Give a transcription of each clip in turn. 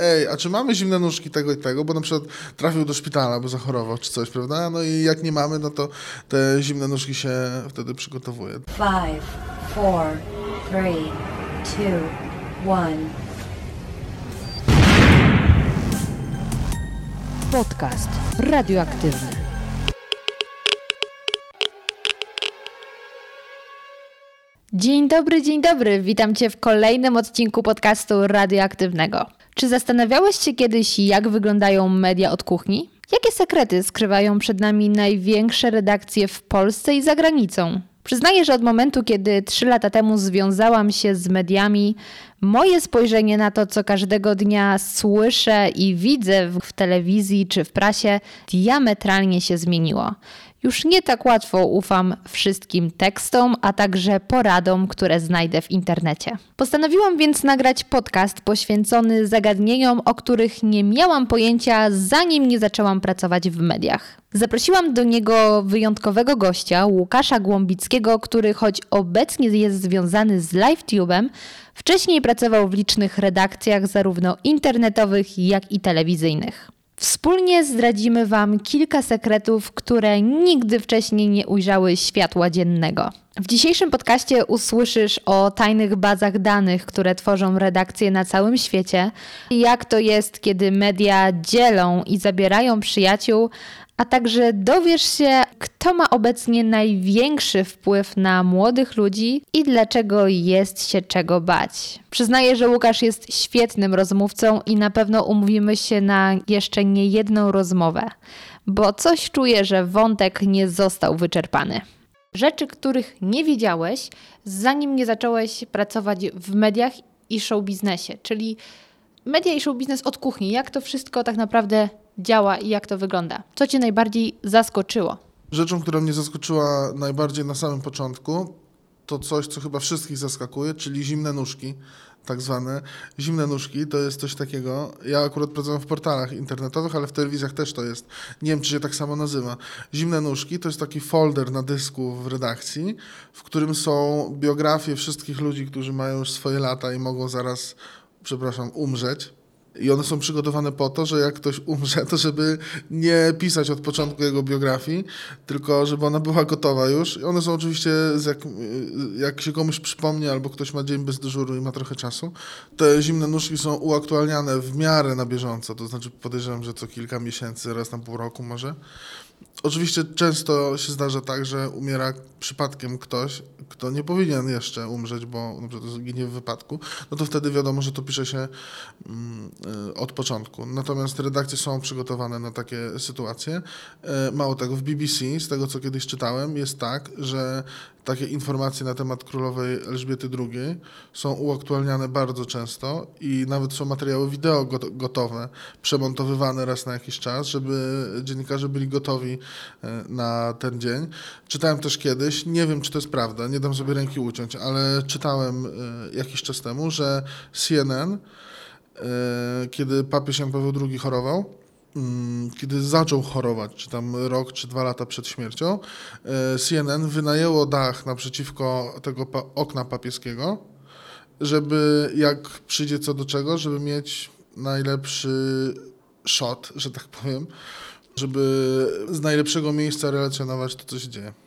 Ej, a czy mamy zimne nóżki tego i tego, bo na przykład trafił do szpitala, bo zachorował czy coś, prawda? No i jak nie mamy, no to te zimne nóżki się wtedy przygotowuje. Five, four, three, two, one. Podcast radioaktywny. Dzień dobry, dzień dobry. Witam Cię w kolejnym odcinku podcastu radioaktywnego. Czy zastanawiałeś się kiedyś, jak wyglądają media od kuchni? Jakie sekrety skrywają przed nami największe redakcje w Polsce i za granicą? Przyznaję, że od momentu, kiedy trzy lata temu związałam się z mediami, moje spojrzenie na to, co każdego dnia słyszę i widzę w telewizji czy w prasie, diametralnie się zmieniło. Już nie tak łatwo ufam wszystkim tekstom, a także poradom, które znajdę w internecie. Postanowiłam więc nagrać podcast poświęcony zagadnieniom, o których nie miałam pojęcia, zanim nie zaczęłam pracować w mediach. Zaprosiłam do niego wyjątkowego gościa, Łukasza Głąbickiego, który choć obecnie jest związany z LiveTube'em, wcześniej pracował w licznych redakcjach zarówno internetowych, jak i telewizyjnych. Wspólnie zdradzimy Wam kilka sekretów, które nigdy wcześniej nie ujrzały światła dziennego. W dzisiejszym podcaście usłyszysz o tajnych bazach danych, które tworzą redakcje na całym świecie, jak to jest, kiedy media dzielą i zabierają przyjaciół, a także dowiesz się, kto ma obecnie największy wpływ na młodych ludzi i dlaczego jest się czego bać. Przyznaję, że Łukasz jest świetnym rozmówcą i na pewno umówimy się na jeszcze nie jedną rozmowę, bo coś czuję, że wątek nie został wyczerpany. Rzeczy, których nie wiedziałeś, zanim nie zacząłeś pracować w mediach i show biznesie, czyli media i show biznes od kuchni. Jak to wszystko tak naprawdę działa i jak to wygląda? Co Cię najbardziej zaskoczyło? Rzeczą, która mnie zaskoczyła najbardziej na samym początku, to coś, co chyba wszystkich zaskakuje, czyli zimne nóżki, tak zwane. Zimne nóżki to jest coś takiego. Ja akurat pracuję w portalach internetowych, ale w telewizjach też to jest. Nie wiem, czy się tak samo nazywa. Zimne nóżki to jest taki folder na dysku w redakcji, w którym są biografie wszystkich ludzi, którzy mają już swoje lata i mogą zaraz, przepraszam, umrzeć i one są przygotowane po to, że jak ktoś umrze, to żeby nie pisać od początku jego biografii, tylko żeby ona była gotowa już. I one są oczywiście, jak, jak się komuś przypomni, albo ktoś ma dzień bez dyżuru i ma trochę czasu, te zimne nóżki są uaktualniane w miarę na bieżąco, to znaczy podejrzewam, że co kilka miesięcy, raz na pół roku może. Oczywiście często się zdarza tak, że umiera przypadkiem ktoś, kto nie powinien jeszcze umrzeć, bo na przykład zginie w wypadku, no to wtedy wiadomo, że to pisze się mm, y, od początku. Natomiast redakcje są przygotowane na takie sytuacje. E, mało tego, w BBC, z tego co kiedyś czytałem, jest tak, że takie informacje na temat królowej Elżbiety II są uaktualniane bardzo często i nawet są materiały wideo gotowe, przemontowywane raz na jakiś czas, żeby dziennikarze byli gotowi e, na ten dzień. Czytałem też kiedyś, nie wiem czy to jest prawda, nie dam sobie ręki uciąć, ale czytałem e, jakiś czas temu, że CNN, e, kiedy papież Jan Paweł II chorował, kiedy zaczął chorować, czy tam rok, czy dwa lata przed śmiercią, e, CNN wynajęło dach naprzeciwko tego okna papieskiego, żeby jak przyjdzie co do czego, żeby mieć najlepszy shot, że tak powiem, żeby z najlepszego miejsca relacjonować to, co się dzieje.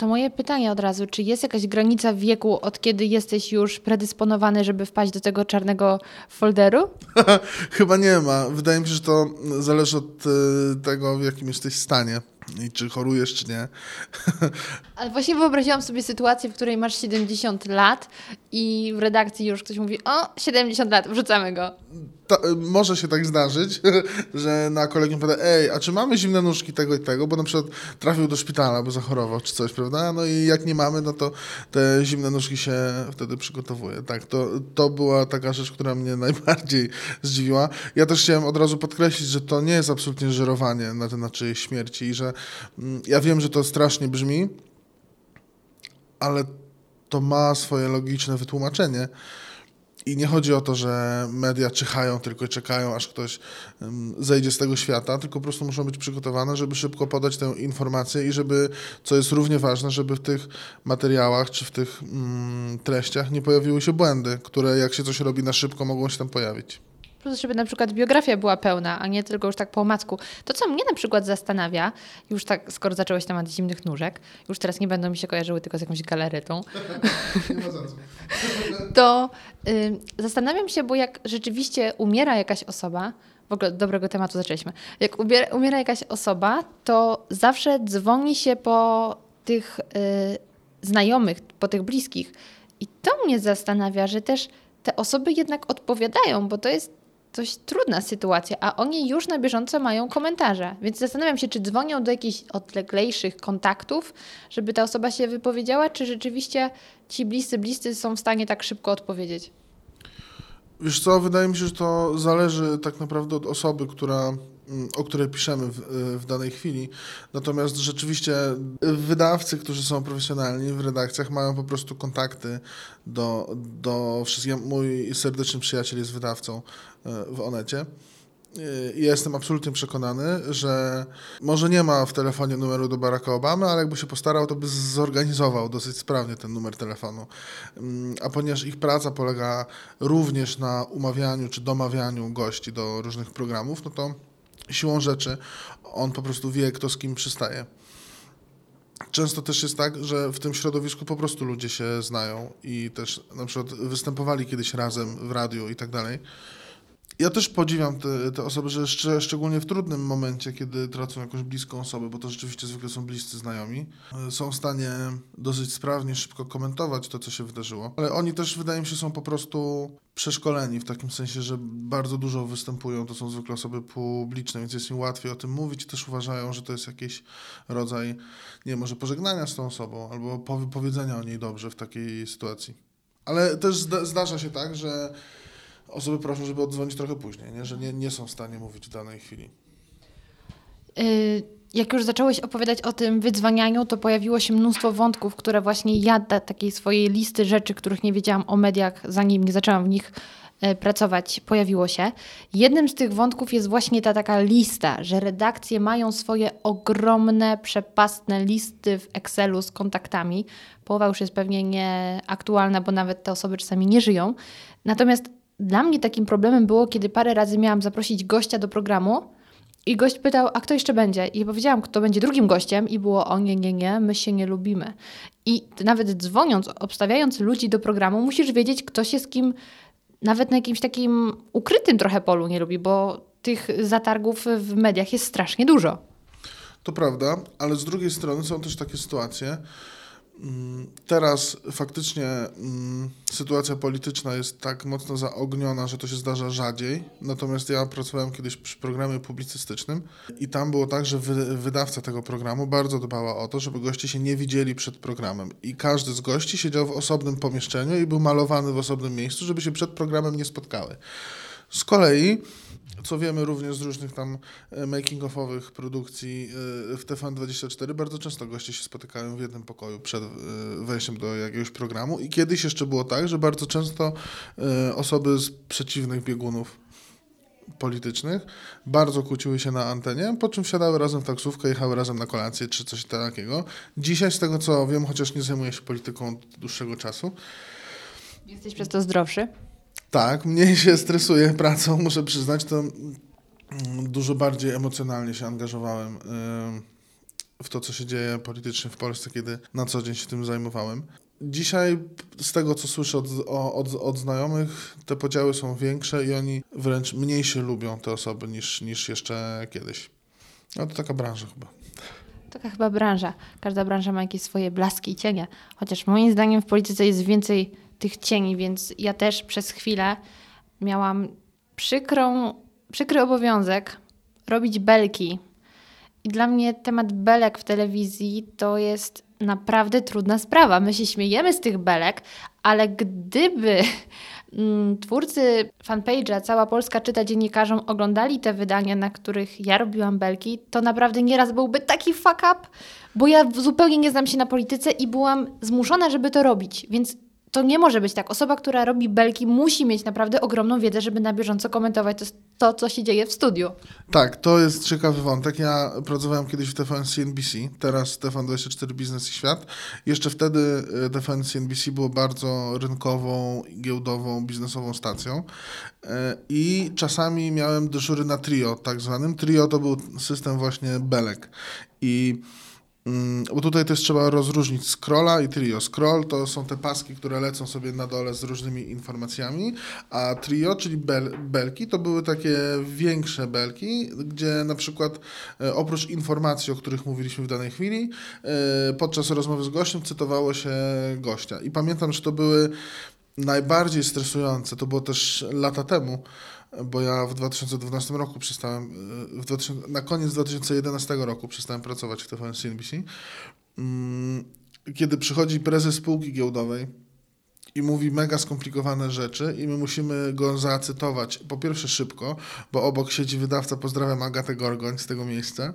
To moje pytanie od razu, czy jest jakaś granica wieku, od kiedy jesteś już predysponowany, żeby wpaść do tego czarnego folderu? Chyba nie ma. Wydaje mi się, że to zależy od y, tego, w jakim jesteś stanie i czy chorujesz, czy nie. Ale właśnie wyobraziłam sobie sytuację, w której masz 70 lat i w redakcji już ktoś mówi, o, 70 lat, wrzucamy go ta, może się tak zdarzyć, że na kolegium powie, ej, a czy mamy zimne nóżki tego i tego, bo na przykład trafił do szpitala, bo zachorował, czy coś, prawda? No i jak nie mamy, no to te zimne nóżki się wtedy przygotowuje. Tak, to, to była taka rzecz, która mnie najbardziej zdziwiła. Ja też chciałem od razu podkreślić, że to nie jest absolutnie żerowanie na temat czyjejś śmierci i że mm, ja wiem, że to strasznie brzmi, ale to ma swoje logiczne wytłumaczenie. I nie chodzi o to, że media czyhają, tylko czekają, aż ktoś zejdzie z tego świata, tylko po prostu muszą być przygotowane, żeby szybko podać tę informację i żeby, co jest równie ważne, żeby w tych materiałach czy w tych mm, treściach nie pojawiły się błędy, które jak się coś robi na szybko, mogą się tam pojawić. Plus, żeby na przykład biografia była pełna, a nie tylko już tak po omacku. To, co mnie na przykład zastanawia, już tak, skoro zacząłeś temat zimnych nóżek, już teraz nie będą mi się kojarzyły tylko z jakąś galaretą, to y, zastanawiam się, bo jak rzeczywiście umiera jakaś osoba, w ogóle dobrego tematu zaczęliśmy, jak ubiera, umiera jakaś osoba, to zawsze dzwoni się po tych y, znajomych, po tych bliskich. I to mnie zastanawia, że też te osoby jednak odpowiadają, bo to jest dość trudna sytuacja, a oni już na bieżąco mają komentarze. Więc zastanawiam się, czy dzwonią do jakichś odleglejszych kontaktów, żeby ta osoba się wypowiedziała, czy rzeczywiście ci bliscy, bliscy są w stanie tak szybko odpowiedzieć. Wiesz co, wydaje mi się, że to zależy tak naprawdę od osoby, która, mm, o której piszemy w, w danej chwili. Natomiast rzeczywiście wydawcy, którzy są profesjonalni w redakcjach, mają po prostu kontakty do, do wszystkich. Mój serdeczny przyjaciel jest wydawcą e, w Onecie. I jestem absolutnie przekonany, że może nie ma w telefonie numeru do Baracka Obamy, ale jakby się postarał, to by zorganizował dosyć sprawnie ten numer telefonu. Mm, A ponieważ ich praca polega również na umawianiu czy domawianiu gości do różnych programów, no to siłą rzeczy on po prostu wie, kto z kim przystaje. Często też jest tak, że w tym środowisku po prostu ludzie się znają i też na przykład występowali kiedyś razem w radiu i tak dalej. Ja też podziwiam te, te osoby, że szcz- szczególnie w trudnym momencie, kiedy tracą jakąś bliską osobę, bo to rzeczywiście zwykle są bliscy znajomi, y, są w stanie dosyć sprawnie, szybko komentować to, co się wydarzyło. Ale oni też, wydaje mi się, są po prostu przeszkoleni w takim sensie, że bardzo dużo występują. To są zwykle osoby publiczne, więc jest im łatwiej o tym mówić też uważają, że to jest jakiś rodzaj, nie może pożegnania z tą osobą albo powie- powiedzenia o niej dobrze w takiej sytuacji. Ale też zda- zdarza się tak, że osoby proszą, żeby oddzwonić trochę później, nie? że nie, nie są w stanie mówić w danej chwili. Y, Jak już zacząłeś opowiadać o tym wydzwanianiu, to pojawiło się mnóstwo wątków, które właśnie ja takiej swojej listy rzeczy, których nie wiedziałam o mediach, zanim nie zaczęłam w nich e, pracować, pojawiło się. Jednym z tych wątków jest właśnie ta taka lista, że redakcje mają swoje ogromne, przepastne listy w Excelu z kontaktami. Połowa już jest pewnie nieaktualna, bo nawet te osoby czasami nie żyją. Natomiast dla mnie takim problemem było, kiedy parę razy miałam zaprosić gościa do programu, i gość pytał, a kto jeszcze będzie? I powiedziałam, kto będzie drugim gościem, i było, o nie, nie, nie, my się nie lubimy. I nawet dzwoniąc, obstawiając ludzi do programu, musisz wiedzieć, kto się z kim, nawet na jakimś takim ukrytym trochę polu nie lubi, bo tych zatargów w mediach jest strasznie dużo. To prawda, ale z drugiej strony są też takie sytuacje. Mm, Teraz faktycznie mm, sytuacja polityczna jest tak mocno zaogniona, że to się zdarza rzadziej. Natomiast ja pracowałem kiedyś przy programie publicystycznym i tam było tak, że wy, wydawca tego programu bardzo dbała o to, żeby goście się nie widzieli przed programem. I każdy z gości siedział w osobnym pomieszczeniu i był malowany w osobnym miejscu, żeby się przed programem nie spotkały. Z kolei co wiemy również z różnych tam e, making-offowych produkcji e, w TVN24, bardzo często goście się spotykają w jednym pokoju przed e, wejściem do jakiegoś programu i kiedyś jeszcze było tak, że bardzo często osoby z przeciwnych biegunów politycznych bardzo kłóciły się na antenie, po czym wsiadały razem w taksówkę, jechały razem na kolację czy coś takiego. Dzisiaj z tego co wiem, chociaż nie zajmuję się polityką od dłuższego czasu, Jesteś przez to zdrowszy? Tak, mniej się stresuję pracą, muszę przyznać, to dużo bardziej emocjonalnie się angażowałem w to, co się dzieje politycznie w Polsce, kiedy na co dzień się tym zajmowałem. Dzisiaj, z tego co słyszę od, od, od znajomych, te podziały są większe i oni wręcz mniej się lubią, te osoby, niż, niż jeszcze kiedyś. No to taka branża chyba. Taka chyba branża. Każda branża ma jakieś swoje blaski i cienie. Chociaż moim zdaniem w polityce jest więcej tych cieni, więc ja też przez chwilę miałam przykrą, przykry obowiązek robić belki. I dla mnie temat belek w telewizji to jest naprawdę trudna sprawa. My się śmiejemy z tych belek, ale gdyby mm, twórcy fanpage'a Cała Polska czyta dziennikarzom oglądali te wydania, na których ja robiłam belki, to naprawdę nieraz byłby taki fuck up, bo ja zupełnie nie znam się na polityce i byłam zmuszona, żeby to robić. Więc to nie może być tak. Osoba, która robi belki, musi mieć naprawdę ogromną wiedzę, żeby na bieżąco komentować to, to co się dzieje w studiu. Tak, to jest ciekawy wątek. Ja pracowałem kiedyś w TVN CNBC, teraz TVN24 Biznes i Świat. Jeszcze wtedy e, TVN CNBC było bardzo rynkową, giełdową, biznesową stacją E, i czasami miałem dyżury na trio tak zwanym. Trio to był system właśnie belek i Bo tutaj też trzeba rozróżnić scrolla i trio. Scroll to są te paski, które lecą sobie na dole z różnymi informacjami, a trio, czyli bel, belki, to były takie większe belki, gdzie na przykład e, oprócz informacji, o których mówiliśmy w danej chwili, e, podczas rozmowy z gościem cytowało się gościa. I pamiętam, że to były najbardziej stresujące, to było też lata temu, bo ja w 2012 roku przestałem, w 2000, na koniec 2011 roku przestałem pracować w TVN CNBC, mm, kiedy przychodzi prezes spółki giełdowej i mówi mega skomplikowane rzeczy i my musimy go zacytować po pierwsze szybko, bo obok siedzi wydawca, pozdrawiam Agatę Gorgoń z tego miejsca,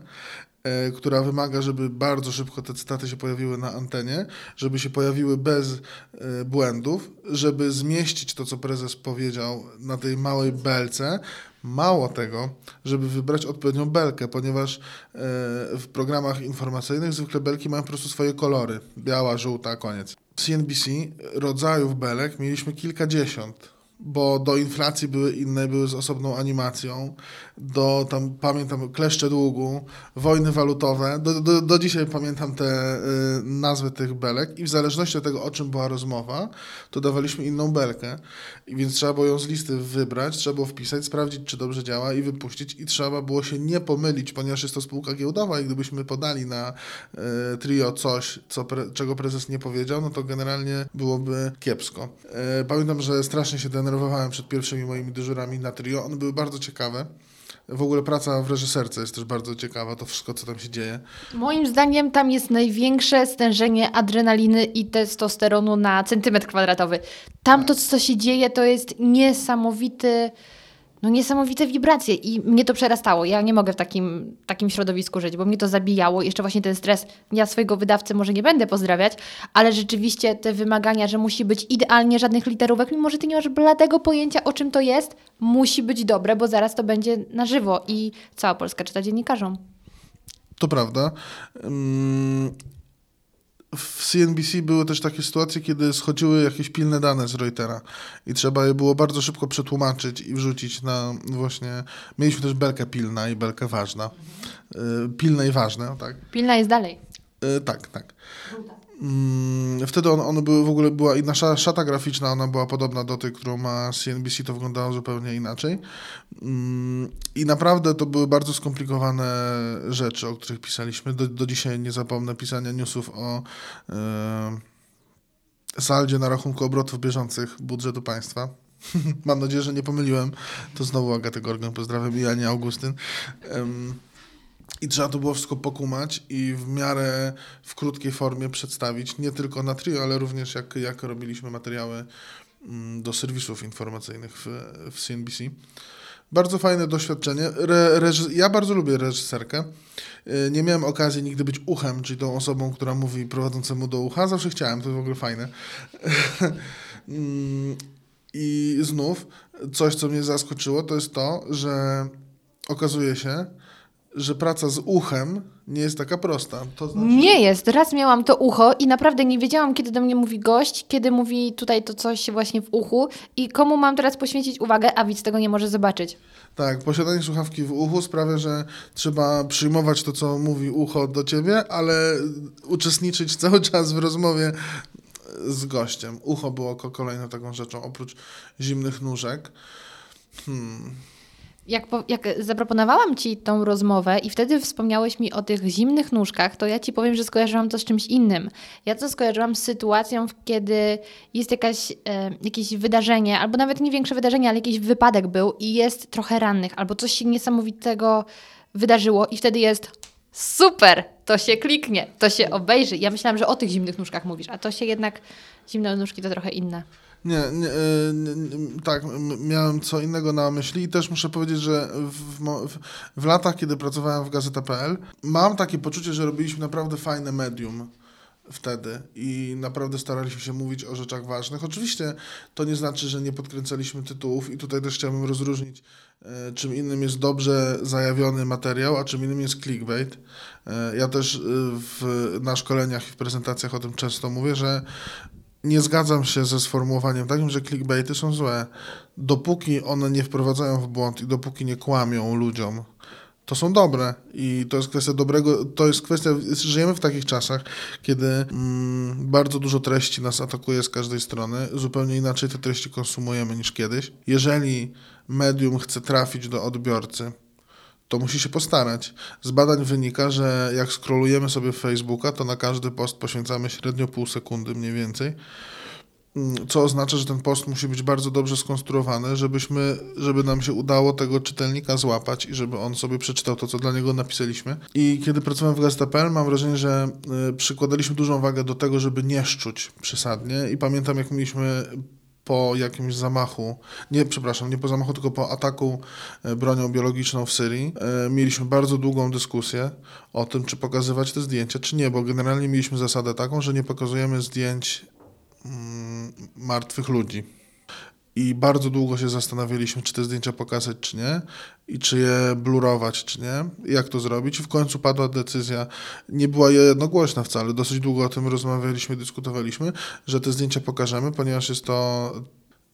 która wymaga, żeby bardzo szybko te cytaty się pojawiły na antenie, żeby się pojawiły bez e, błędów, żeby zmieścić to, co prezes powiedział na tej małej belce. Mało tego, żeby wybrać odpowiednią belkę, ponieważ e, w programach informacyjnych zwykle belki mają po prostu swoje kolory. Biała, żółta, koniec. W CNBC rodzajów belek mieliśmy kilkadziesiąt bo do inflacji były inne, były z osobną animacją, do tam pamiętam kleszcze długu, wojny walutowe, do, do, do dzisiaj pamiętam te y, nazwy tych belek i w zależności od tego, o czym była rozmowa, to dawaliśmy inną belkę, I więc trzeba było ją z listy wybrać, trzeba było wpisać, sprawdzić, czy dobrze działa i wypuścić. I trzeba było się nie pomylić, ponieważ jest to spółka giełdowa i gdybyśmy podali na y, trio coś, co pre, czego prezes nie powiedział, no to generalnie byłoby kiepsko. Y, pamiętam, że strasznie się denerwowałem przed pierwszymi moimi dyżurami na trio, one były bardzo ciekawe. W ogóle praca w reżyserce jest też bardzo ciekawa, to wszystko, co tam się dzieje. Moim zdaniem tam jest największe stężenie adrenaliny i testosteronu na centymetr kwadratowy. Tam to, co się dzieje, to jest niesamowity no niesamowite wibracje i mnie to przerastało. Ja nie mogę w takim, takim środowisku żyć, bo mnie to zabijało. Jeszcze właśnie ten stres. Ja swojego wydawcy może nie będę pozdrawiać, ale rzeczywiście te wymagania, że musi być idealnie żadnych literówek, mimo że ty nie masz bladego pojęcia o czym to jest, musi być dobre, bo zaraz to będzie na żywo i cała Polska czyta dziennikarzom. To prawda. W CNBC były też takie sytuacje, kiedy schodziły jakieś pilne dane z Reutera i trzeba je było bardzo szybko przetłumaczyć i wrzucić na właśnie... Mieliśmy też belkę pilna i belkę ważna. Y, pilne i ważne, tak? Pilna jest dalej. Y, tak, tak. Mm, wtedy one, one były w ogóle, była i nasza szata graficzna, ona była podobna do tej, którą ma CNBC, to wyglądało zupełnie inaczej. Mm, I naprawdę to były bardzo skomplikowane rzeczy, o których pisaliśmy. Do, do dzisiaj nie zapomnę pisania newsów o e, saldzie na rachunku obrotów bieżących budżetu państwa. Mam nadzieję, że nie pomyliłem. To znowu Agatę Gorgon, pozdrawiam i Anię Augustyn. I trzeba to było wszystko pokumać i w miarę w krótkiej formie przedstawić, nie tylko na trio, ale również jak, jak robiliśmy materiały mm, do serwisów informacyjnych w, w CNBC. Bardzo fajne doświadczenie. Re, ja bardzo lubię reżyserkę. Y, nie miałem okazji nigdy być uchem, czyli tą osobą, która mówi prowadzącemu do ucha. Zawsze chciałem, to w ogóle fajne. Mm, I znów coś, co mnie zaskoczyło, to jest to, że okazuje się, że praca z uchem nie jest taka prosta. To znaczy... Nie jest. Raz miałam to ucho i naprawdę nie wiedziałam, kiedy do mnie mówi gość, kiedy mówi tutaj to coś właśnie w uchu i komu mam teraz poświęcić uwagę, a widz tego nie może zobaczyć. Tak, posiadanie słuchawki w uchu sprawia, że trzeba przyjmować to, co mówi ucho do ciebie, ale uczestniczyć cały czas w rozmowie z gościem. Ucho było kolejną taką rzeczą, oprócz zimnych nóżek. Hmm jak, jak zaproponowałam Ci tą rozmowę i wtedy wspomniałeś mi o tych zimnych nóżkach, to ja Ci powiem, że skojarzyłam to z czymś innym. Ja to skojarzyłam z sytuacją, kiedy jest jakaś, e, jakieś wydarzenie, albo nawet nie większe wydarzenie, ale jakiś wypadek był i jest trochę rannych, albo coś się niesamowitego wydarzyło i wtedy jest super, to się kliknie, to się obejrzy. Ja myślałam, że o tych zimnych nóżkach mówisz, a to się jednak, zimne nóżki to trochę inne. Nie, nie, nie, tak, miałem co innego na myśli i też muszę powiedzieć, że w, w, w latach, kiedy pracowałem w Gazeta.pl, mam takie poczucie, że robiliśmy naprawdę fajne medium wtedy i naprawdę staraliśmy się mówić o rzeczach ważnych. Oczywiście to nie znaczy, że nie podkręcaliśmy tytułów i tutaj też chciałbym rozróżnić, e, czym innym jest dobrze zajawiony materiał, a czym innym jest clickbait. E, ja też e, w, na szkoleniach i w prezentacjach o tym często mówię, że nie zgadzam się ze sformułowaniem takim, że clickbaity są złe. Dopóki one nie wprowadzają w błąd i dopóki nie kłamią ludziom, to są dobre i to jest kwestia dobrego, to jest kwestia, żyjemy w takich czasach, kiedy mm, bardzo dużo treści nas atakuje z każdej strony, zupełnie inaczej te treści konsumujemy niż kiedyś. Jeżeli medium chce trafić do odbiorcy, to musi się postarać. Z badań wynika, że jak scrollujemy sobie Facebooka, to na każdy post poświęcamy średnio pół sekundy mniej więcej Mm, co oznacza, że ten post musi być bardzo dobrze skonstruowany, żebyśmy, żeby nam się udało tego czytelnika złapać i żeby on sobie przeczytał to, co dla niego napisaliśmy. I kiedy pracowałem w Gazeta.pl, mam wrażenie, że y, przykładaliśmy dużą wagę do tego, żeby nie szczuć przesadnie i pamiętam, jak mieliśmy po jakimś zamachu, nie, przepraszam, nie po zamachu, tylko po ataku y, bronią biologiczną w Syrii, y, mieliśmy bardzo długą dyskusję o tym, czy pokazywać te zdjęcia, czy nie, bo generalnie mieliśmy zasadę taką, że nie pokazujemy zdjęć Mm, martwych ludzi. I bardzo długo się zastanawialiśmy, czy te zdjęcia pokazać, czy nie, i czy je blurować, czy nie, jak to zrobić. I w końcu padła decyzja, nie była jednogłośna wcale, dosyć długo o tym rozmawialiśmy, dyskutowaliśmy, że te zdjęcia pokażemy, ponieważ jest to.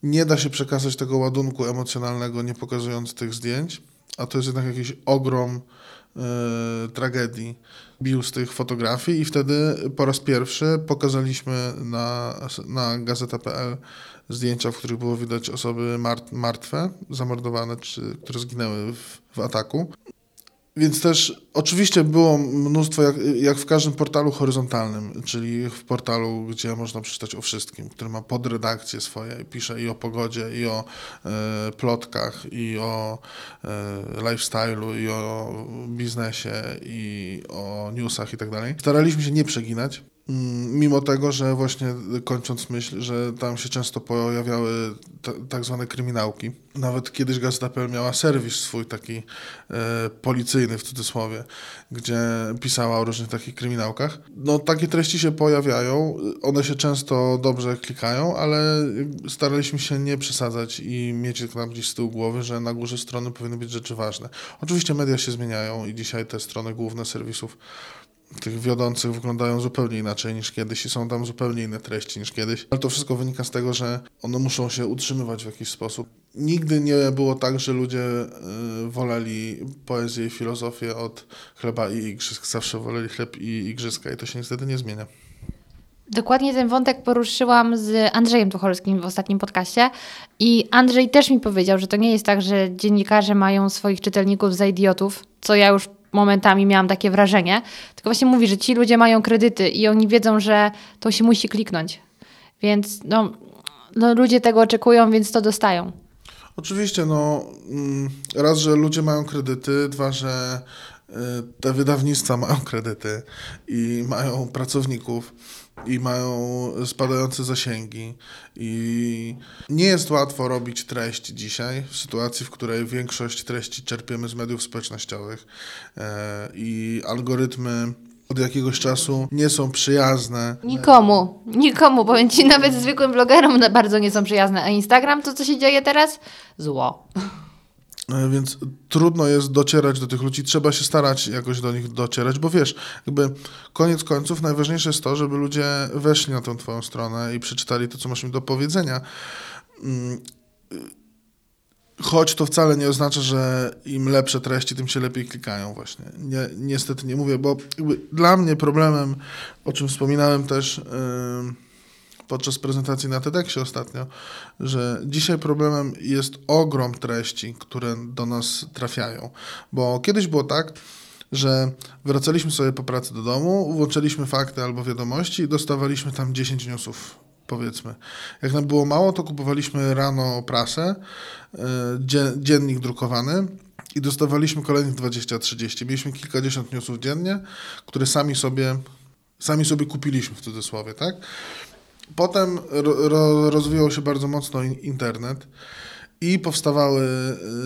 Nie da się przekazać tego ładunku emocjonalnego, nie pokazując tych zdjęć, a to jest jednak jakiś ogrom yy, tragedii bił z tych fotografii i wtedy po raz pierwszy pokazaliśmy na, na gazeta.pl zdjęcia, w których było widać osoby martwe, zamordowane, czy które zginęły w, w ataku. Więc też oczywiście było mnóstwo, jak, jak, w każdym portalu horyzontalnym, czyli w portalu, gdzie można przeczytać o wszystkim, który ma podredakcje swoje, pisze i o pogodzie, i o e, plotkach, i o e, lifestyle'u, i o biznesie, i o newsach i tak dalej. Staraliśmy się nie przeginać, mimo tego, że właśnie kończąc myśl, że tam się często pojawiały tak zwane kryminałki. Nawet kiedyś Gazeta.pl miała serwis swój taki e, policyjny w cudzysłowie, gdzie pisała o różnych takich kryminałkach. No takie treści się pojawiają, one się często dobrze klikają, ale staraliśmy się nie przesadzać i mieć tam gdzieś z tyłu głowy, że na górze strony powinny być rzeczy ważne. Oczywiście media się zmieniają i dzisiaj te strony główne serwisów tych wiodących wyglądają zupełnie inaczej niż kiedyś i są tam zupełnie inne treści niż kiedyś. Ale to wszystko wynika z tego, że one muszą się utrzymywać w jakiś sposób. Nigdy nie było tak, że ludzie y, woleli poezję i filozofię od chleba i igrzysk. Zawsze woleli chleb i igrzyska i to się niestety nie zmienia. Dokładnie ten wątek poruszyłam z Andrzejem Tucholskim w ostatnim podcaście i Andrzej też mi powiedział, że to nie jest tak, że dziennikarze mają swoich czytelników za idiotów, co ja już momentami miałam takie wrażenie. Tylko właśnie mówi, że ci ludzie mają kredyty i oni wiedzą, że to się musi kliknąć. Więc no, no ludzie tego oczekują, więc to dostają. Oczywiście, no mm, raz, że ludzie mają kredyty, dwa, że y, te wydawnictwa mają kredyty i mają pracowników i mają spadające zasięgi. I nie jest łatwo robić treść dzisiaj, w sytuacji, w której większość treści czerpiemy z mediów społecznościowych e, i algorytmy od jakiegoś czasu nie są przyjazne. Nikomu, nikomu, powiem Ci, nawet zwykłym blogerom bardzo nie są przyjazne. A Instagram, to co się dzieje teraz? Zło. E, więc trudno jest docierać do tych ludzi, trzeba się starać jakoś do nich docierać, bo wiesz, jakby koniec końców najważniejsze jest to, żeby ludzie weszli na tę twoją stronę i przeczytali to, co masz im do powiedzenia. Mm, choć to wcale nie oznacza, że im lepsze treści, tym się lepiej klikają właśnie. Nie, niestety nie mówię, bo dla mnie problemem, o czym wspominałem też... Yy, podczas prezentacji na TEDxie ostatnio, że dzisiaj problemem jest ogrom treści, które do nas trafiają. Bo kiedyś było tak, że wracaliśmy sobie po pracy do domu, włączyliśmy fakty albo wiadomości i dostawaliśmy tam 10 newsów powiedzmy. Jak nam było mało, to kupowaliśmy rano prasę, e, dziennik drukowany i dostawaliśmy kolejnych 20-30. Mieliśmy kilkadziesiąt newsów dziennie, które sami sobie, sami sobie kupiliśmy w cudzysłowie, tak? Potem ro, rozwijał się bardzo mocno internet i powstawały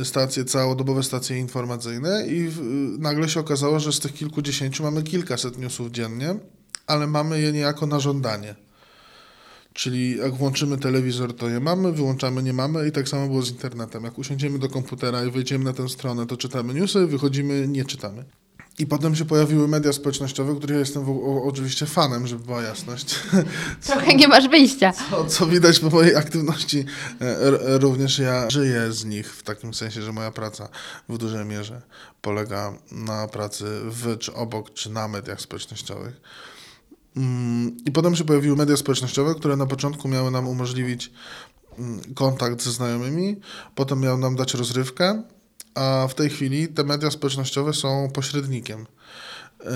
y, stacje, całodobowe stacje informacyjne i nagle się okazało, że z tych kilkudziesięciu mamy kilkaset newsów dziennie ale mamy je niejako na żądanie. Czyli jak włączymy telewizor, to je mamy, wyłączamy, nie mamy i tak samo było z internetem. Jak usiądziemy do komputera i wejdziemy na tę stronę, to czytamy newsy, wychodzimy, nie czytamy. I potem się pojawiły media społecznościowe, których ja jestem w, oczywiście fanem, żeby była jasność. Trochę nie masz wyjścia. Co, co widać po mojej aktywności, e, również ja żyję z nich w takim sensie, że moja praca w dużej mierze polega na pracy w, czy obok, czy na mediach społecznościowych. Mm, I potem się pojawiły media społecznościowe, które na początku miały nam umożliwić mm, kontakt ze znajomymi, potem miały nam dać rozrywkę, a w tej chwili te media społecznościowe są pośrednikiem, yy,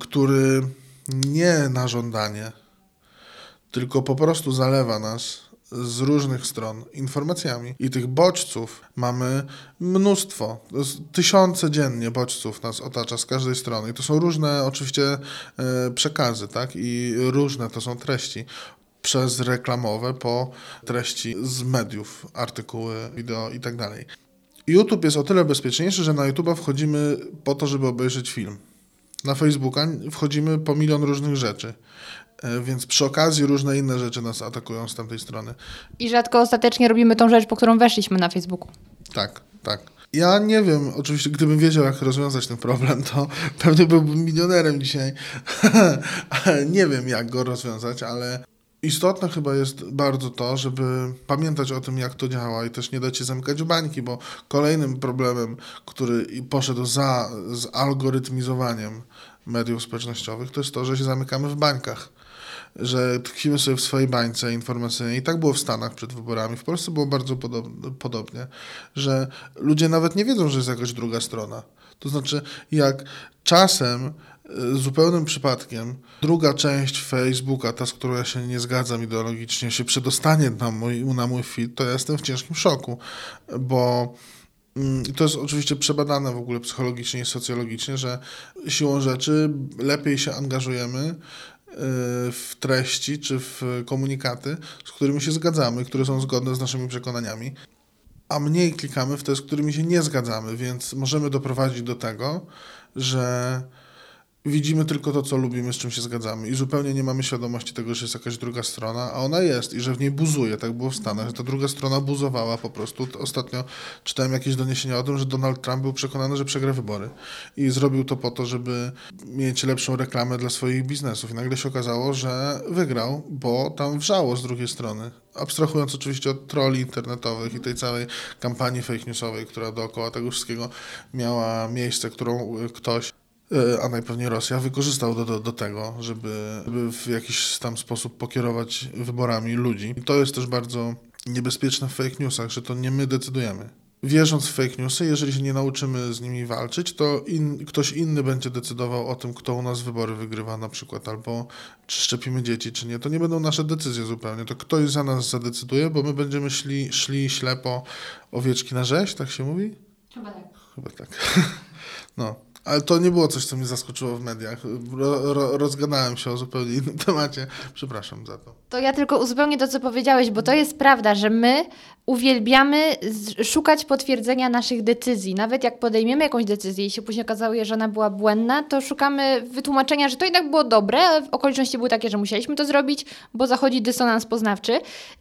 który nie na żądanie, tylko po prostu zalewa nas z różnych stron informacjami. I tych bodźców mamy mnóstwo. Tysiące dziennie bodźców nas otacza z każdej strony. I to są różne oczywiście e, przekazy, tak? I różne to są treści. Przez reklamowe po treści z mediów, artykuły, wideo i tak dalej. YouTube jest o tyle bezpieczniejszy, że na YouTube'a wchodzimy po to, żeby obejrzeć film. Na Facebooka wchodzimy po milion różnych rzeczy. E, Więc przy okazji różne inne rzeczy nas atakują z tamtej strony. I rzadko ostatecznie robimy tą rzecz, po którą weszliśmy na Facebooku. Tak, tak. Ja nie wiem, oczywiście, gdybym wiedział, jak rozwiązać ten problem, to pewnie byłbym milionerem dzisiaj. nie wiem, jak go rozwiązać, ale istotne chyba jest bardzo to, żeby pamiętać o tym, jak to działa i też nie dać się zamykać w bańki, bo kolejnym problemem, który poszedł za zalgorytmizowaniem mediów społecznościowych, to jest to, że się zamykamy w bańkach że tkwimy sobie w swojej bańce informacyjnej. I tak było w Stanach przed wyborami. W Polsce było bardzo podob- podobnie, że ludzie nawet nie wiedzą, że jest jakaś druga strona. To znaczy, jak czasem, zupełnym przypadkiem, druga część Facebooka, ta, z którą ja się nie zgadzam ideologicznie, się przedostanie na mój, na mój feed, to ja jestem w ciężkim szoku, bo mm, i to jest oczywiście przebadane w ogóle psychologicznie i socjologicznie, że siłą rzeczy lepiej się angażujemy w treści czy w komunikaty, z którymi się zgadzamy, które są zgodne z naszymi przekonaniami, a mniej klikamy w te, z którymi się nie zgadzamy, więc możemy doprowadzić do tego, że widzimy tylko to, co lubimy, z czym się zgadzamy i zupełnie nie mamy świadomości tego, że jest jakaś druga strona, a ona jest i że w niej buzuje, tak było w Stanach, że ta druga strona buzowała po prostu. Ostatnio czytałem jakieś doniesienia o tym, że Donald Trump był przekonany, że przegra wybory i zrobił to po to, żeby mieć lepszą reklamę dla swoich biznesów i nagle się okazało, że wygrał, bo tam wrzało z drugiej strony. Abstrahując oczywiście od troli internetowych i tej całej kampanii fake newsowej, która dookoła tego wszystkiego miała miejsce, którą ktoś a najpewniej Rosja wykorzystał do, do, do tego, żeby, żeby w jakiś tam sposób pokierować wyborami ludzi. I to jest też bardzo niebezpieczne w fake newsach, że to nie my decydujemy. Wierząc w fake newsy, jeżeli się nie nauczymy z nimi walczyć, to in, ktoś inny będzie decydował o tym, kto u nas wybory wygrywa na przykład, albo czy szczepimy dzieci, czy nie. To nie będą nasze decyzje zupełnie, to ktoś za nas zadecyduje, bo my będziemy szli, szli ślepo owieczki na rzeź, tak się mówi? Chyba tak. Chyba tak. No. Ale to nie było coś, co mnie zaskoczyło w mediach. Ro, ro, rozgadałem się o zupełnie innym temacie. Przepraszam za to. To ja tylko uzupełnię to, co powiedziałeś, bo to jest prawda, że my uwielbiamy szukać potwierdzenia naszych decyzji. Nawet jak podejmiemy jakąś decyzję i się później okazuje, że ona była błędna, to szukamy wytłumaczenia, że to jednak było dobre, ale okoliczności były takie, że musieliśmy to zrobić, bo zachodzi dysonans poznawczy.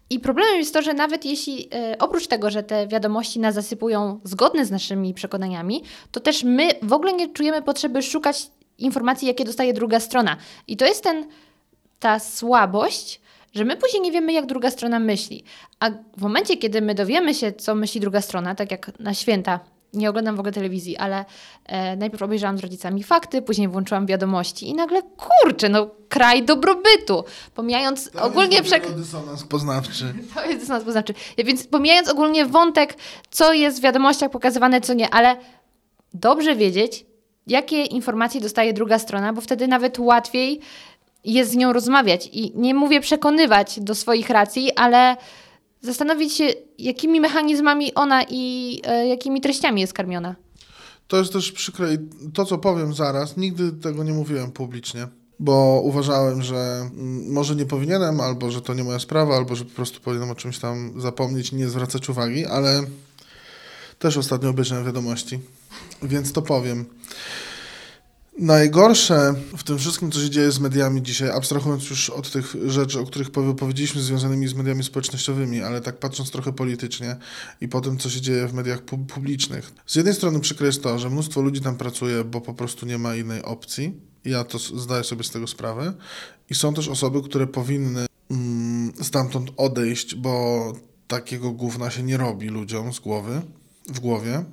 I problemem jest to, że nawet jeśli e, oprócz tego, że te wiadomości nas zasypują zgodne z naszymi przekonaniami, to też my w ogóle nie czujemy potrzeby szukać informacji, jakie dostaje druga strona. I to jest ten, ta słabość, że my później nie wiemy, jak druga strona myśli. A w momencie, kiedy my dowiemy się, co myśli druga strona, tak jak na święta, nie oglądam w ogóle telewizji, ale e, najpierw obejrzałam z rodzicami fakty, później włączyłam wiadomości i nagle, kurczę, no kraj dobrobytu. Pomijając ogólnie... Przek- dysonans poznawczy. to jest dysonans poznawczy. Więc pomijając ogólnie wątek, co jest w wiadomościach pokazywane, co nie, ale dobrze wiedzieć, jakie informacje dostaje druga strona, bo wtedy nawet łatwiej jest z nią rozmawiać. I nie mówię przekonywać do swoich racji, ale zastanowić się, jakimi mechanizmami ona i e, jakimi treściami jest karmiona. To jest też przykre i to, co powiem zaraz, nigdy tego nie mówiłem publicznie, bo uważałem, że mm, może nie powinienem, albo że to nie moja sprawa, albo że po prostu powinienem o czymś tam zapomnieć i nie zwracać uwagi, ale też ostatnio obejrzałem wiadomości, więc to powiem. Najgorsze w tym wszystkim, co się dzieje z mediami dzisiaj, abstrahując już od tych rzeczy, o których powie- powiedzieliśmy, związanymi z mediami społecznościowymi, ale tak patrząc trochę politycznie i po tym, co się dzieje w mediach pu- publicznych. Z jednej strony przykre jest to, że mnóstwo ludzi tam pracuje, bo po prostu nie ma innej opcji. Ja to zdaję sobie z tego sprawę. I są też osoby, które powinny mm, stamtąd odejść, bo takiego gówna się nie robi ludziom z głowy, w głowie.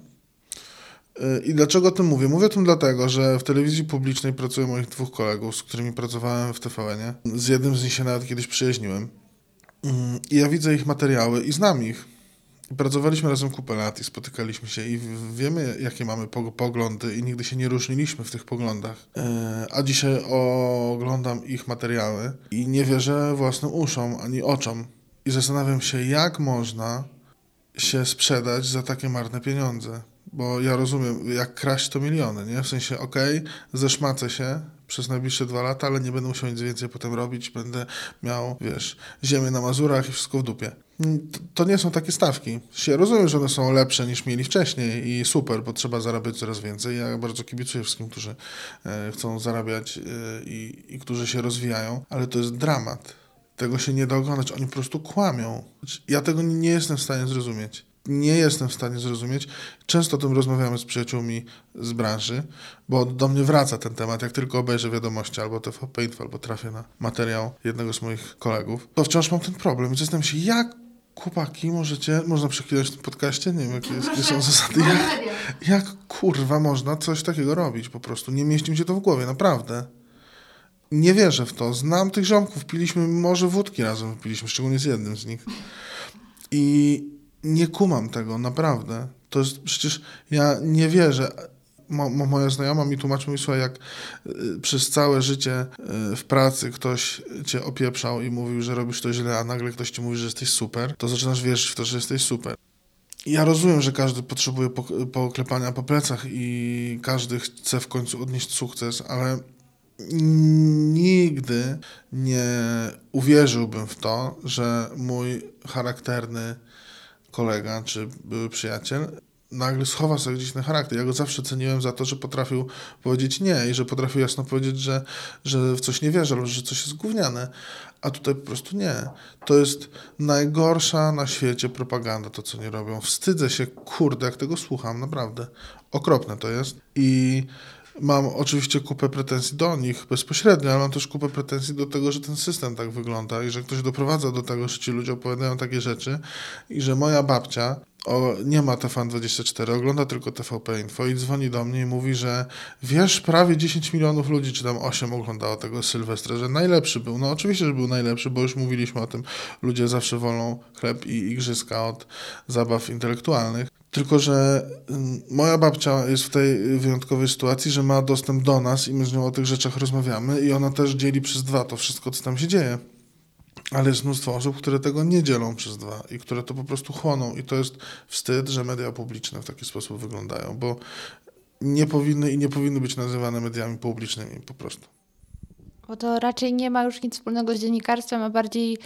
I dlaczego o tym mówię? Mówię o tym dlatego, że w telewizji publicznej pracuje moich dwóch kolegów, z którymi pracowałem w TVN-ie. Z jednym z nich się nawet kiedyś przyjaźniłem. Mm, I ja widzę ich materiały i znam ich. Pracowaliśmy razem kupę lat i spotykaliśmy się i wiemy, jakie mamy pog- poglądy i nigdy się nie różniliśmy w tych poglądach. E, A dzisiaj oglądam ich materiały i nie wierzę własnym uszom ani oczom. I zastanawiam się, jak można się sprzedać za takie marne pieniądze. Bo ja rozumiem, jak kraść to miliony, nie? W sensie, okej, zeszmacę się przez najbliższe dwa lata, ale nie będę musiał nic więcej potem robić, będę miał, wiesz, ziemię na Mazurach i wszystko w dupie. Mm, To, to nie są takie stawki. Ja rozumiem, że one są lepsze niż mieli wcześniej i super, bo trzeba zarabiać coraz więcej. Ja bardzo kibicuję wszystkim, którzy e, chcą zarabiać e, i, i którzy się rozwijają, ale to jest dramat. Tego się nie da oglądać. Oni po prostu kłamią. Ja tego nie jestem w stanie zrozumieć. Nie jestem w stanie zrozumieć. Często o tym rozmawiamy z przyjaciółmi z branży, bo do mnie wraca ten temat. Jak tylko obejrzę wiadomości albo TVP Info, albo trafię na materiał jednego z moich kolegów, to wciąż mam ten problem. I zastanawiam się, jak chłopaki możecie, można przeklinać w tym podcaście? Nie wiem, jakie, jest, jakie są zasady. Jak, jak kurwa można coś takiego robić po prostu? Nie mieści mi się to w głowie, naprawdę. Nie wierzę w to. Znam tych ziomków, piliśmy może wódki razem, piliśmy, szczególnie z jednym z nich. I nie kumam tego, naprawdę. To jest przecież, ja nie wierzę. Mo, mo, moja znajoma mi tłumaczyła, mi, słuchaj, jak y, przez całe życie y, w pracy ktoś cię opieprzał i mówił, że robisz to źle, a nagle ktoś ci mówi, że jesteś super, to zaczynasz wierzyć w to, że jesteś super. Ja rozumiem, że każdy potrzebuje pok- poklepania po plecach i każdy chce w końcu odnieść sukces, ale nigdy nie uwierzyłbym w to, że mój charakterny kolega czy przyjaciel nagle schowa sobie gdzieś ten charakter. Ja go zawsze ceniłem za to, że potrafił powiedzieć nie i że potrafił jasno powiedzieć, że, że w coś nie wierzy albo że coś jest gówniane. A tutaj po prostu nie. To jest najgorsza na świecie propaganda, to co nie robią. Wstydzę się, kurde, jak tego słucham, naprawdę. Okropne to jest. I mam oczywiście kupę pretensji do nich bezpośrednio, ale mam też kupę pretensji do tego, że ten system tak wygląda i że ktoś doprowadza do tego, że ci ludzie opowiadają takie rzeczy i że moja babcia o, nie ma TVN24, ogląda tylko TVP Info i dzwoni do mnie i mówi, że wiesz, prawie 10 milionów ludzi, czy tam 8 oglądało tego Sylwestra, że najlepszy był. No oczywiście, że był najlepszy, bo już mówiliśmy o tym, ludzie zawsze wolą chleb i igrzyska od zabaw intelektualnych. Tylko, że mm, moja babcia jest w tej wyjątkowej sytuacji, że ma dostęp do nas i my z nią o tych rzeczach rozmawiamy i ona też dzieli przez dwa to wszystko, co tam się dzieje. Ale jest mnóstwo osób, które tego nie dzielą przez dwa i które to po prostu chłoną. I to jest wstyd, że media publiczne w taki sposób wyglądają, bo nie powinny i nie powinny być nazywane mediami publicznymi po prostu. Bo to raczej nie ma już nic wspólnego z dziennikarstwem, a bardziej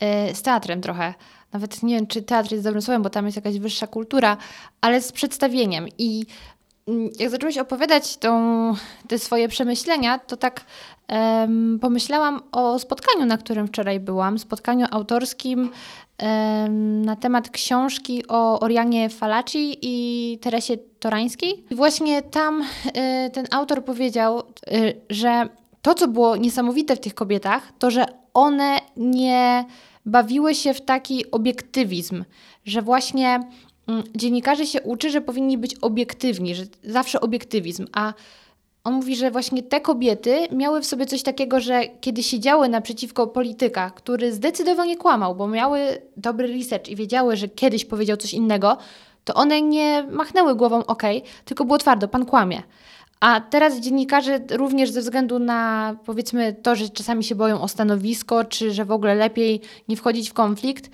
e, z teatrem trochę. Nawet nie wiem, czy teatr jest dobrym słowem, bo tam jest jakaś wyższa kultura, ale z przedstawieniem. I mm, jak zacząłeś opowiadać tą, te swoje przemyślenia, to tak em, pomyślałam o spotkaniu, na którym wczoraj byłam. Spotkaniu autorskim em, na temat książki o Orianie Falaci i Teresie Torańskiej. I właśnie tam e, ten autor powiedział, e, że to, co było niesamowite w tych kobietach, to że one nie bawiły się w taki obiektywizm, że właśnie mm, dziennikarze się uczy, że powinni być obiektywni, że zawsze obiektywizm, a on mówi, że właśnie te kobiety miały w sobie coś takiego, że kiedy siedziały naprzeciwko polityka, który zdecydowanie kłamał, bo miały dobry research i wiedziały, że kiedyś powiedział coś innego, to one nie machnęły głową ok, tylko było twardo, pan kłamie. A teraz dziennikarze również ze względu na powiedzmy to, że czasami się boją o stanowisko, czy że w ogóle lepiej nie wchodzić w konflikt,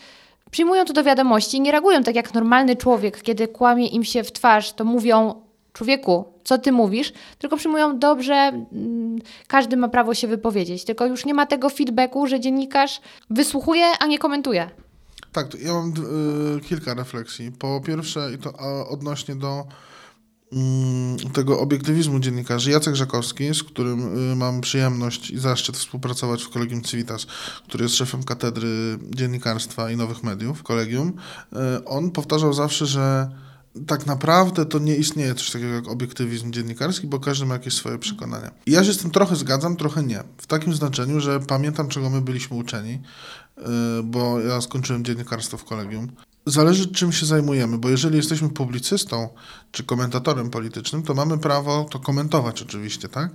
przyjmują to do wiadomości i nie reagują tak jak normalny człowiek, kiedy kłamie im się w twarz, to mówią człowieku, co ty mówisz, tylko przyjmują dobrze, mm, każdy ma prawo się wypowiedzieć, tylko już nie ma tego feedbacku, że dziennikarz wysłuchuje, a nie komentuje. Tak, ja mam y, kilka refleksji. Po pierwsze, i to odnośnie do tego obiektywizmu dziennikarzy. Jacek Żakowski, z którym y, mam przyjemność i zaszczyt współpracować w Kolegium Civitas, który jest szefem katedry dziennikarstwa i nowych mediów w kolegium, y, on powtarzał zawsze, że tak naprawdę to nie istnieje coś takiego jak obiektywizm dziennikarski, bo każdy ma jakieś swoje przekonania. I ja się z tym trochę zgadzam, trochę nie. W takim znaczeniu, że pamiętam, czego my byliśmy uczeni, y, bo ja skończyłem dziennikarstwo w kolegium. Zależy, czym się zajmujemy, bo jeżeli jesteśmy publicystą czy komentatorem politycznym, to mamy prawo to komentować oczywiście, tak?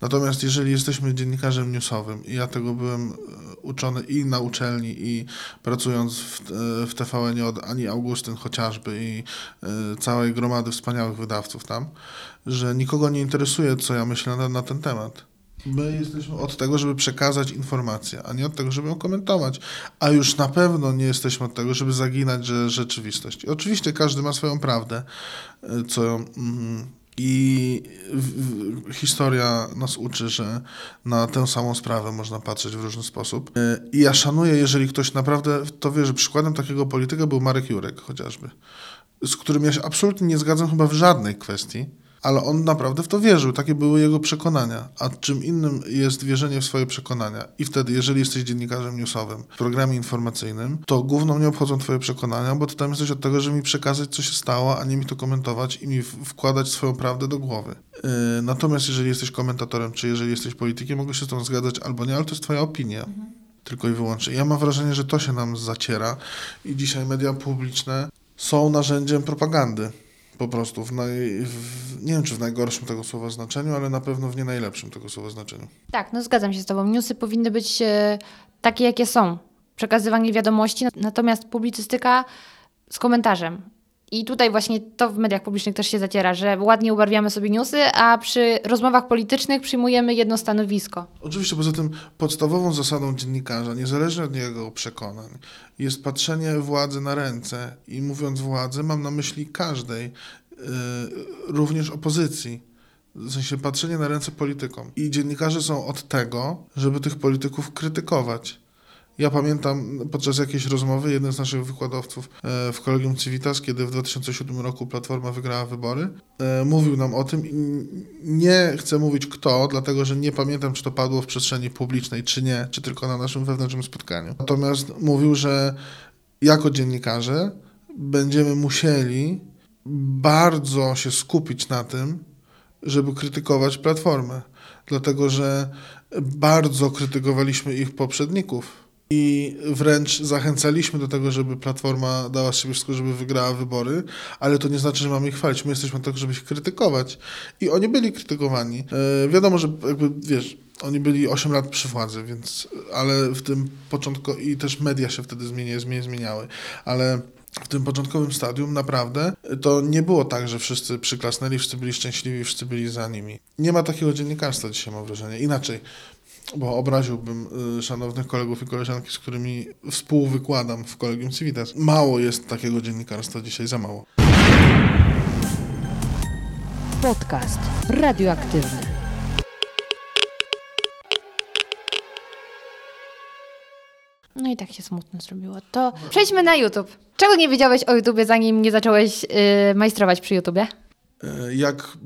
Natomiast jeżeli jesteśmy dziennikarzem newsowym i ja tego byłem e, uczony i na uczelni, i pracując w, e, w TVN od Ani Augustyn chociażby i y, całej gromady wspaniałych wydawców tam, że nikogo nie interesuje, co ja myślę na, na ten temat. My jesteśmy od tego, żeby przekazać informację, a nie od tego, żeby ją komentować. A już na pewno nie jesteśmy od tego, żeby zaginać że rzeczywistość. I oczywiście każdy ma swoją prawdę, y, co. Mm, I historia nas uczy, że na tę samą sprawę można patrzeć w różny sposób. Y, I ja szanuję, jeżeli ktoś naprawdę to wie, że przykładem takiego polityka był Marek Jurek chociażby, z którym ja się absolutnie nie zgadzam chyba w żadnej kwestii ale on naprawdę w to wierzył, takie były jego przekonania. A czym innym jest wierzenie w swoje przekonania. I wtedy, jeżeli jesteś dziennikarzem newsowym w programie informacyjnym, to główną nie obchodzą twoje przekonania, bo ty tam jesteś od tego, żeby mi przekazać, co się stało, a nie mi to komentować i mi wkładać swoją prawdę do głowy. Yy, natomiast jeżeli jesteś komentatorem, czy jeżeli jesteś politykiem, mogę się z tą zgadzać albo nie, ale to jest twoja opinia. Mhm. Tylko i wyłącznie. Ja mam wrażenie, że to się nam zaciera i dzisiaj media publiczne są narzędziem propagandy po prostu w, naj, w, nie wiem czy w najgorszym tego słowa znaczeniu, ale na pewno w nie najlepszym tego słowa znaczeniu. Tak, no zgadzam się z Tobą. Newsy powinny być e, takie, jakie są. Przekazywanie wiadomości, natomiast publicystyka z komentarzem. I tutaj właśnie to w mediach publicznych też się zaciera, że ładnie ubarwiamy sobie newsy, a przy rozmowach politycznych przyjmujemy jedno stanowisko. Oczywiście, poza tym podstawową zasadą dziennikarza, niezależnie od jego przekonań, jest patrzenie władzy na ręce. I mówiąc władzy, mam na myśli każdej, yy, również opozycji. W sensie patrzenie na ręce politykom. I dziennikarze są od tego, żeby tych polityków krytykować ja pamiętam podczas jakiejś rozmowy jeden z naszych wykładowców e, w Kolegium Civitas, kiedy w 2007 roku Platforma wygrała wybory, e, mówił nam o tym. Nie chcę mówić kto, dlatego że nie pamiętam, czy to padło w przestrzeni publicznej, czy nie, czy tylko na naszym wewnętrznym spotkaniu. Natomiast mówił, że jako dziennikarze będziemy musieli bardzo się skupić na tym, żeby krytykować Platformę, dlatego że bardzo krytykowaliśmy ich poprzedników i wręcz zachęcaliśmy do tego, żeby Platforma dała sobie wszystko, żeby wygrała wybory, ale to nie znaczy, że mamy ich chwalić. My jesteśmy tak, żeby ich krytykować. I oni byli krytykowani. E, wiadomo, że jakby, wiesz, oni byli 8 lat przy władzy, więc, ale w tym początku, i też media się wtedy zmienia, zmieniały, ale w tym początkowym stadium naprawdę to nie było tak, że wszyscy przyklasnęli, wszyscy byli szczęśliwi, wszyscy byli za nimi. Nie ma takiego dziennikarstwa dzisiaj, mam wrażenie. Inaczej, bo obraziłbym y, szanownych kolegów i koleżanki, z którymi współwykładam w Kolegium Civitas. Mało jest takiego dziennikarstwa dzisiaj, za mało. Podcast radioaktywny. No i tak się smutno zrobiło. To przejdźmy na YouTube. Czego nie wiedziałeś o YouTubie, zanim nie zacząłeś yy, majstrować przy YouTubie? Y, jak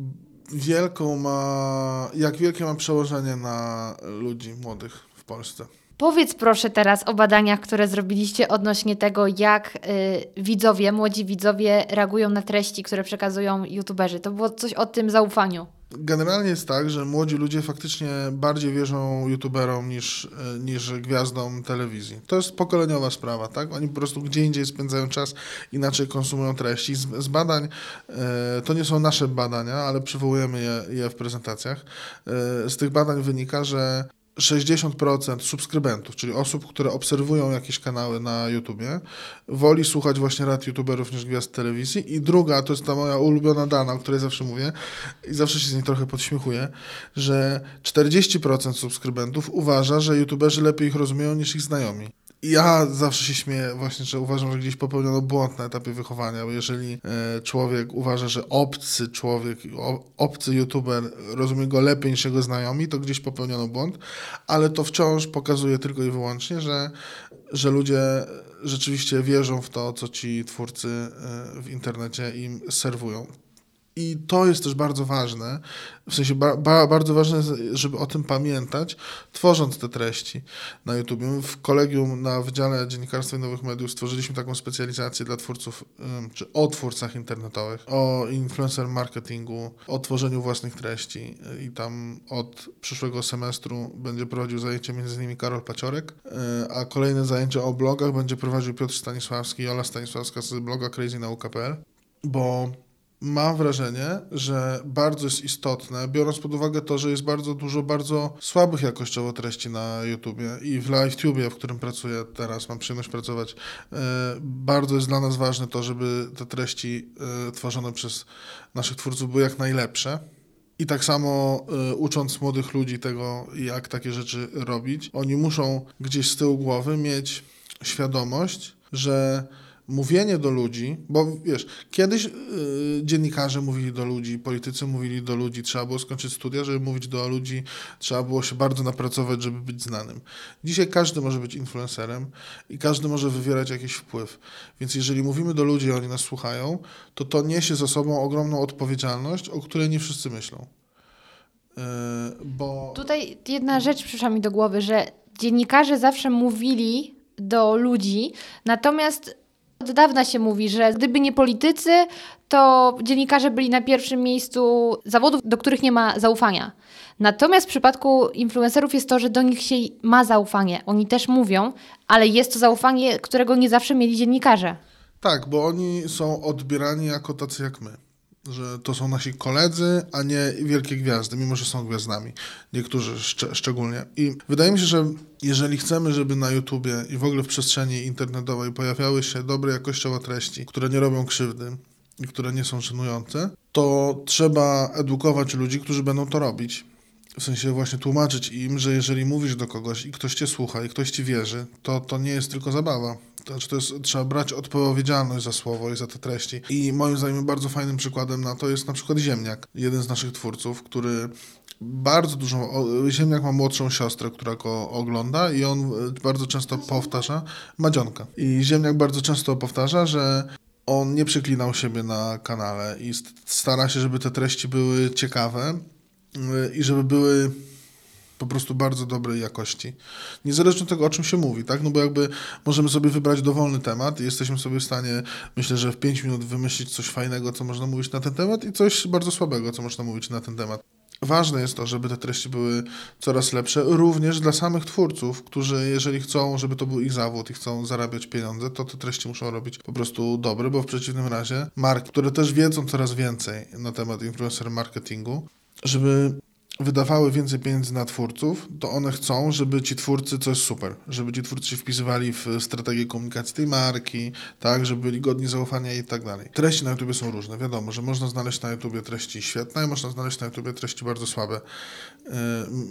wielką ma, jak wielkie ma przełożenie na ludzi młodych w Polsce. Powiedz proszę teraz o badaniach, które zrobiliście odnośnie tego, jak y, widzowie, młodzi widzowie reagują na treści, które przekazują youtuberzy. To było coś o tym zaufaniu. Generalnie jest tak, że młodzi ludzie faktycznie bardziej wierzą youtuberom niż, e, niż gwiazdom telewizji. To jest pokoleniowa sprawa, tak? Oni po prostu gdzie indziej spędzają czas, inaczej konsumują treści. Z, z badań, e, to nie są nasze badania, ale przywołujemy je, je w prezentacjach. E, z tych badań wynika, że 60% subskrybentów, czyli osób, które obserwują jakieś kanały na YouTubie, woli słuchać właśnie rad YouTuberów niż gwiazd telewizji. I druga, to jest ta moja ulubiona dana, o której zawsze mówię i zawsze się z niej trochę podśmiechuję, że 40% subskrybentów uważa, że YouTuberzy lepiej ich rozumieją niż ich znajomi ja zawsze się śmieję właśnie, że uważam, że gdzieś popełniono błąd na etapie wychowania, bo jeżeli e, człowiek uważa, że obcy człowiek, obcy youtuber rozumie go lepiej niż jego znajomi, to gdzieś popełniono błąd, ale to wciąż pokazuje tylko i wyłącznie, że, że ludzie rzeczywiście wierzą w to, co ci twórcy e, w internecie im serwują. I to jest też bardzo ważne, w sensie ba, ba, bardzo ważne, żeby o tym pamiętać, tworząc te treści na YouTube. My w kolegium na Wydziale Dziennikarstwa i Nowych Mediów stworzyliśmy taką specjalizację dla twórców, czy o twórcach internetowych, o influencer marketingu, o tworzeniu własnych treści. I tam od przyszłego semestru będzie prowadził zajęcie innymi Karol Paciorek, yy, a kolejne zajęcie o blogach będzie prowadził Piotr Stanisławski i Ola Stanisławska z bloga crazynauka.pl, bo mam wrażenie, że bardzo jest istotne, biorąc pod uwagę to, że jest bardzo dużo bardzo słabych jakościowo treści na YouTubie i w LiveTubie, w którym pracuję teraz, mam przyjemność pracować, e, bardzo jest dla nas ważne to, żeby te treści e, tworzone przez naszych twórców były jak najlepsze. I tak samo y, ucząc młodych ludzi tego, jak takie rzeczy robić, oni muszą gdzieś z tyłu głowy mieć świadomość, że mówienie do ludzi, bo wiesz, kiedyś yy, dziennikarze mówili do ludzi, politycy mówili do ludzi, trzeba było skończyć studia, żeby mówić do ludzi, trzeba było się bardzo napracować, żeby być znanym. Dzisiaj każdy może być influencerem i każdy może wywierać jakiś wpływ. Więc jeżeli mówimy do ludzi, oni nas słuchają, to to niesie za sobą ogromną odpowiedzialność, o której nie wszyscy myślą. Yy, bo... Tutaj jedna rzecz przyszła mi do głowy, że dziennikarze zawsze mówili do ludzi, natomiast od dawna się mówi, że gdyby nie politycy, to dziennikarze byli na pierwszym miejscu zawodów, do których nie ma zaufania. Natomiast w przypadku influencerów jest to, że do nich się ma zaufanie. Oni też mówią, ale jest to zaufanie, którego nie zawsze mieli dziennikarze. Tak, bo oni są odbierani jako tacy jak my że to są nasi koledzy, a nie wielkie gwiazdy, mimo że są gwiazdami. Niektórzy szcz szczególnie. I wydaje mi się, że jeżeli chcemy, żeby na YouTubie i w ogóle w przestrzeni internetowej pojawiały się dobre jakościowe treści, które nie robią krzywdy i które nie są szanujące, to trzeba edukować ludzi, którzy będą to robić. W sensie właśnie tłumaczyć im, że jeżeli mówisz do kogoś i ktoś cię słucha i ktoś ci wierzy, to to nie jest tylko zabawa. Znaczy, to jest, trzeba brać odpowiedzialność za słowo i za te treści. I moim zdaniem bardzo fajnym przykładem na to jest na przykład Ziemniak, jeden z naszych twórców, który bardzo dużą. Ziemniak ma młodszą siostrę, która go ogląda, i on bardzo często powtarza, Madzionka. I Ziemniak bardzo często powtarza, że on nie przeklinał siebie na kanale i stara się, żeby te treści były ciekawe y, i żeby były po prostu bardzo dobrej jakości. Niezależnie od tego, o czym się mówi, tak? No bo jakby możemy sobie wybrać dowolny temat i jesteśmy sobie w stanie, myślę, że w 5 minut wymyślić coś fajnego, co można mówić na ten temat i coś bardzo słabego, co można mówić na ten temat. Ważne jest to, żeby te treści były coraz lepsze, również dla samych twórców, którzy jeżeli chcą, żeby to był ich zawód i chcą zarabiać pieniądze, to te treści muszą robić po prostu dobre, bo w przeciwnym razie marki, które też wiedzą coraz więcej na temat influencer marketingu, żeby wydawały więcej pieniędzy na twórców, to one chcą, żeby ci twórcy coś super, żeby ci twórcy się wpisywali w strategię komunikacji tej marki, tak, żeby byli godni zaufania i tak dalej. Treści na YouTube są różne. Wiadomo, że można znaleźć na YouTube treści świetne, można znaleźć na YouTube treści bardzo słabe. Y,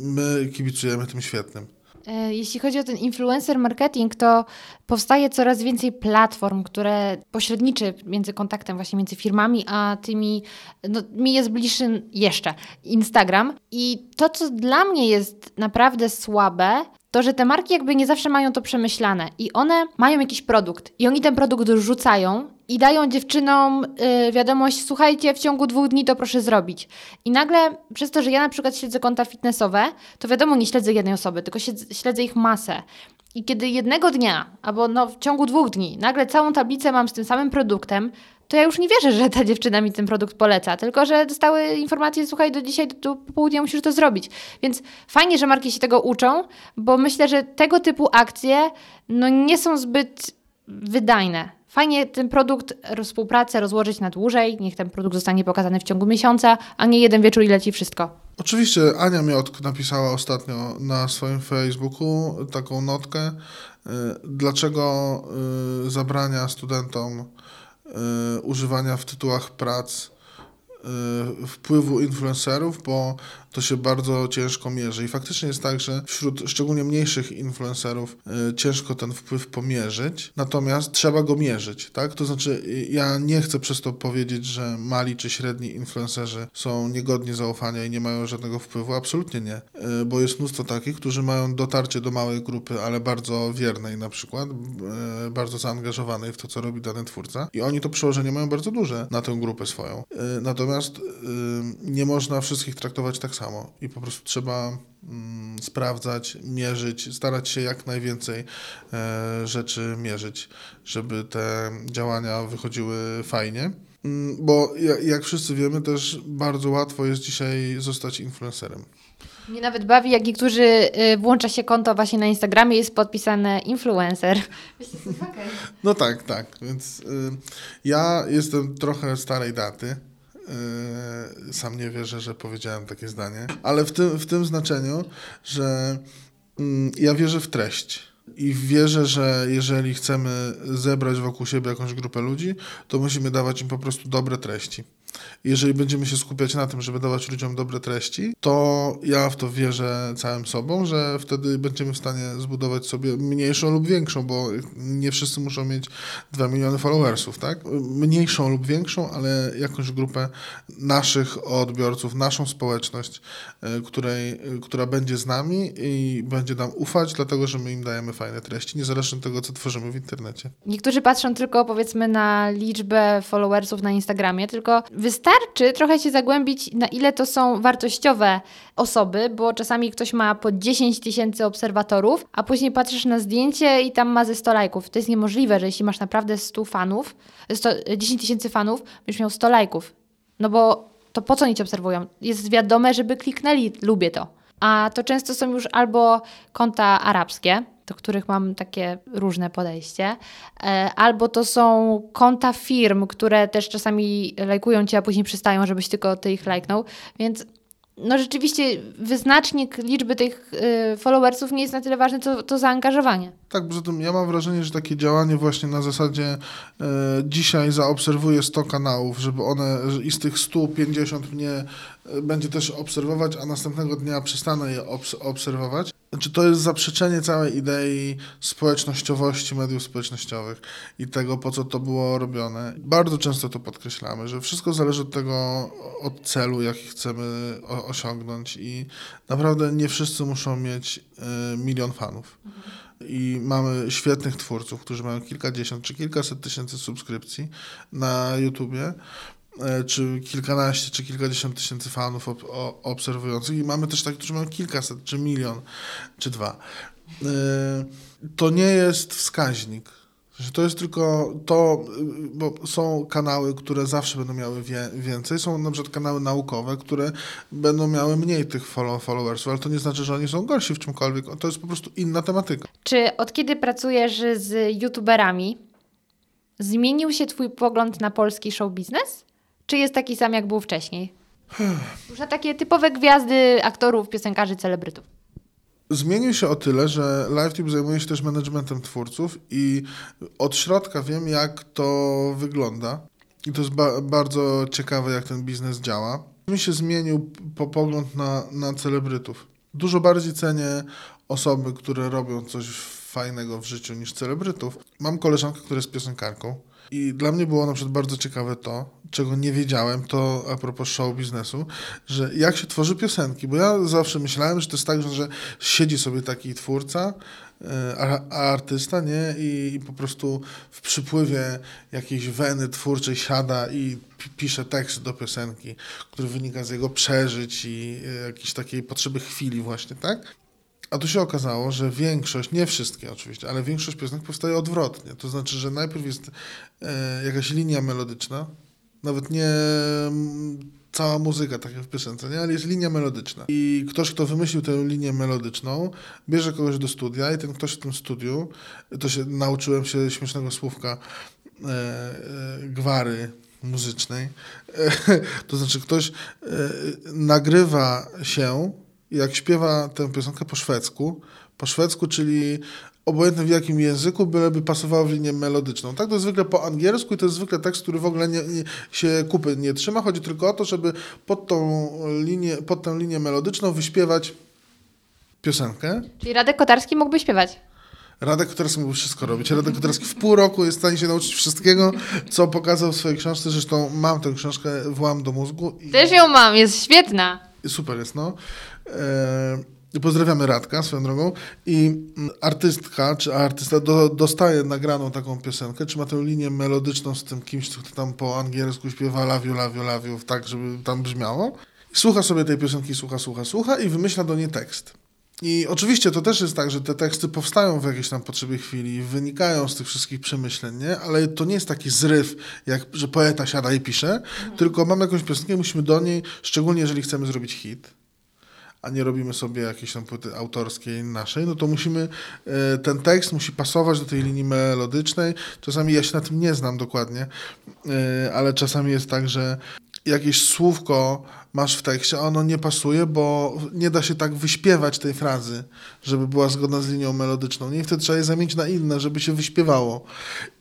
my kibicujemy tym świetnym. E, jeśli chodzi o ten influencer marketing, to powstaje coraz więcej platform, które pośredniczy między kontaktem właśnie między firmami, a tymi, no mi jest bliższy jeszcze Instagram. I to, co dla mnie jest naprawdę słabe, to, że te marki jakby nie zawsze mają to przemyślane i one mają jakiś produkt i oni ten produkt rzucają i dają dziewczynom yy, wiadomość, słuchajcie, w ciągu dwóch dni to proszę zrobić. I nagle przez to, że ja na przykład śledzę konta fitnessowe, to wiadomo, nie śledzę jednej osoby, tylko śledzę ich masę. I kiedy jednego dnia, albo no w ciągu dwóch dni, nagle całą tablicę mam z tym samym produktem, to ja już nie wierzę, że ta dziewczyna mi ten produkt poleca, tylko że dostały informację, słuchaj, do dzisiaj, do, do południa musisz to zrobić. Więc fajnie, że marki się tego uczą, bo myślę, że tego typu akcje no, nie są zbyt wydajne. Fajnie ten produkt, współpracę rozłożyć na dłużej, niech ten produkt zostanie pokazany w ciągu miesiąca, a nie jeden wieczór i leci wszystko. Oczywiście Ania Miotk napisała ostatnio na swoim Facebooku taką notkę, y, dlaczego y, zabrania studentom Y, używania w tytułach prac wpływu influencerów, bo to się bardzo ciężko mierzy. I faktycznie jest tak, że wśród szczególnie mniejszych influencerów y, ciężko ten wpływ pomierzyć, natomiast trzeba go mierzyć, tak? To znaczy, ja nie chcę przez to powiedzieć, że mali czy średni influencerzy są niegodni zaufania i nie mają żadnego wpływu. Absolutnie nie, y, bo jest mnóstwo takich, którzy mają dotarcie do małej grupy, ale bardzo wiernej na przykład, y, bardzo zaangażowanej w to, co robi dany twórca i oni to przełożenie mają bardzo duże na tę grupę swoją. Natomiast y, nie można wszystkich traktować tak samo i po prostu trzeba mm, sprawdzać, mierzyć, starać się jak najwięcej e, rzeczy mierzyć, żeby te działania wychodziły fajnie. Mm, Bo ja- jak wszyscy wiemy, też bardzo łatwo jest dzisiaj zostać influencerem. Mnie nawet bawi, jak niektórzy y, włącza się konto właśnie na Instagramie jest podpisane influencer. No tak, tak. Więc y, ja jestem trochę starej daty. Y, sam nie wierzę, że powiedziałem takie zdanie, ale w tym, w tym znaczeniu, że mm, ja wierzę w treść. I wierzę, że jeżeli chcemy zebrać wokół siebie jakąś grupę ludzi, to musimy dawać im po prostu dobre treści. Jeżeli będziemy się skupiać na tym, żeby dawać ludziom dobre treści, to ja w to wierzę całym sobą, że wtedy będziemy w stanie zbudować sobie mniejszą lub większą, bo nie wszyscy muszą mieć 2 miliony followersów, tak? Mniejszą lub większą, ale jakąś grupę naszych odbiorców, naszą społeczność, y, której, y, która będzie z nami i będzie nam ufać, dlatego że my im dajemy fajne treści, niezależnie od tego, co tworzymy w internecie. Niektórzy patrzą tylko powiedzmy na liczbę followersów na Instagramie, tylko wystarczy trochę się zagłębić, na ile to są wartościowe osoby, bo czasami ktoś ma po 10 tysięcy obserwatorów, a później patrzysz na zdjęcie i tam ma ze 100 lajków. To jest niemożliwe, że jeśli masz naprawdę 100 fanów, 100, 10 tysięcy fanów, będziesz miał 100 lajków. No bo to po co oni cię obserwują? Jest wiadome, żeby kliknęli, lubię to. A to często są już albo konta arabskie, do których mam takie różne podejście, e, albo to są konta firm, które też czasami lajkują cię, a później przystają, żebyś tylko ty ich lajknął. Więc no rzeczywiście wyznacznik liczby tych y, followersów nie jest na tyle ważny, co to zaangażowanie. Tak, poza tym ja mam wrażenie, że takie działanie właśnie na zasadzie e, dzisiaj zaobserwuję 100 kanałów, żeby one i z tych 150 mnie będzie też obserwować, a następnego dnia przestanę je obs- obserwować. Znaczy to jest zaprzeczenie całej idei społecznościowości mediów społecznościowych i tego, po co to było robione. Bardzo często to podkreślamy, że wszystko zależy od tego, od celu, jaki chcemy osiągnąć i naprawdę nie wszyscy muszą mieć e, milion fanów. I mamy świetnych twórców, którzy mają kilkadziesiąt czy kilkaset tysięcy subskrypcji na YouTubie, czy kilkanaście, czy kilkadziesiąt tysięcy fanów ob, o, obserwujących. I mamy też takich, którzy mają kilkaset, czy milion, czy dwa. E, To nie jest wskaźnik. To jest tylko to, y, bo są kanały, które zawsze będą miały wie, więcej. Są na przykład kanały naukowe, które będą miały mniej tych follow, followersów, ale to nie znaczy, że oni są gorsi w czymkolwiek. To jest po prostu inna tematyka. Czy od kiedy pracujesz z youtuberami, zmienił się Twój pogląd na polski show biznes? Czy jest taki sam, jak był wcześniej? Już takie typowe gwiazdy aktorów, piosenkarzy, celebrytów. Zmienił się o tyle, że LiveTube zajmuje się też managementem twórców i od środka wiem, jak to wygląda. I to jest ba- bardzo ciekawe, jak ten biznes działa. Mi się zmienił po pogląd na, na celebrytów. Dużo bardziej cenię osoby, które robią coś fajnego w życiu niż celebrytów. Mam koleżankę, która jest piosenkarką. I dla mnie było na przykład bardzo ciekawe to, czego nie wiedziałem, to a propos show biznesu, że jak się tworzy piosenki, bo ja zawsze myślałem, że to jest tak, że, że siedzi sobie taki twórca, e, a, artysta, nie? I, I po prostu w przypływie jakiejś weny twórczej siada i pi- pisze tekst do piosenki, który wynika z jego przeżyć i e, jakiejś takiej potrzeby chwili właśnie, tak? A tu się okazało, że większość, nie wszystkie oczywiście, ale większość piosenek powstaje odwrotnie. To znaczy, że najpierw jest e, jakaś linia melodyczna, nawet nie mm, cała muzyka, tak jak w piosence, nie? ale jest linia melodyczna. I ktoś, kto wymyślił tę linię melodyczną, bierze kogoś do studia i ten ktoś w tym studiu, to się nauczyłem się śmiesznego słówka e, e, gwary muzycznej, e, to znaczy ktoś e, nagrywa się, jak śpiewa tę piosenkę po szwedzku, po szwedzku, czyli obojętnie w jakim języku, byleby pasowało w linię melodyczną. Tak to jest zwykle po angielsku i to jest zwykle tekst, który w ogóle nie, nie, się kupy nie trzyma. Chodzi tylko o to, żeby pod tą linię, pod tę linię melodyczną wyśpiewać piosenkę. Czyli Radek Kotarski mógłby śpiewać. Radek Kotarski mógł wszystko robić. Radek Kotarski w pół roku jest w stanie się nauczyć wszystkiego, co pokazał w swojej książce. Zresztą mam tę książkę, włam do mózgu. I... Też ją mam, jest świetna. Super jest, no. E, Pozdrawiamy Radka swoją drogą. I mm, artystka, czy artysta do, dostaje nagraną taką piosenkę, czy ma tę linię melodyczną z tym kimś, kto tam po angielsku śpiewa lawiu, lawiu, lawiu, tak, żeby tam brzmiało. I słucha sobie tej piosenki, słucha, słucha, słucha i wymyśla do niej tekst. I oczywiście to też jest tak, że te teksty powstają w jakiejś tam potrzebie chwili, wynikają z tych wszystkich przemyśleń, nie? ale to nie jest taki zryw, jak że poeta siada i pisze, mhm. tylko mamy jakąś piosenkę, musimy do niej, szczególnie jeżeli chcemy zrobić hit, a nie robimy sobie jakiejś tam płyty autorskiej naszej, no to musimy, e, ten tekst musi pasować do tej linii melodycznej. Czasami ja się na tym nie znam dokładnie, e, ale czasami jest tak, że jakieś słówko masz w tekście, a ono nie pasuje, bo nie da się tak wyśpiewać tej frazy, żeby była zgodna z linią melodyczną. Nie? Wtedy trzeba je zamienić na inne, żeby się wyśpiewało.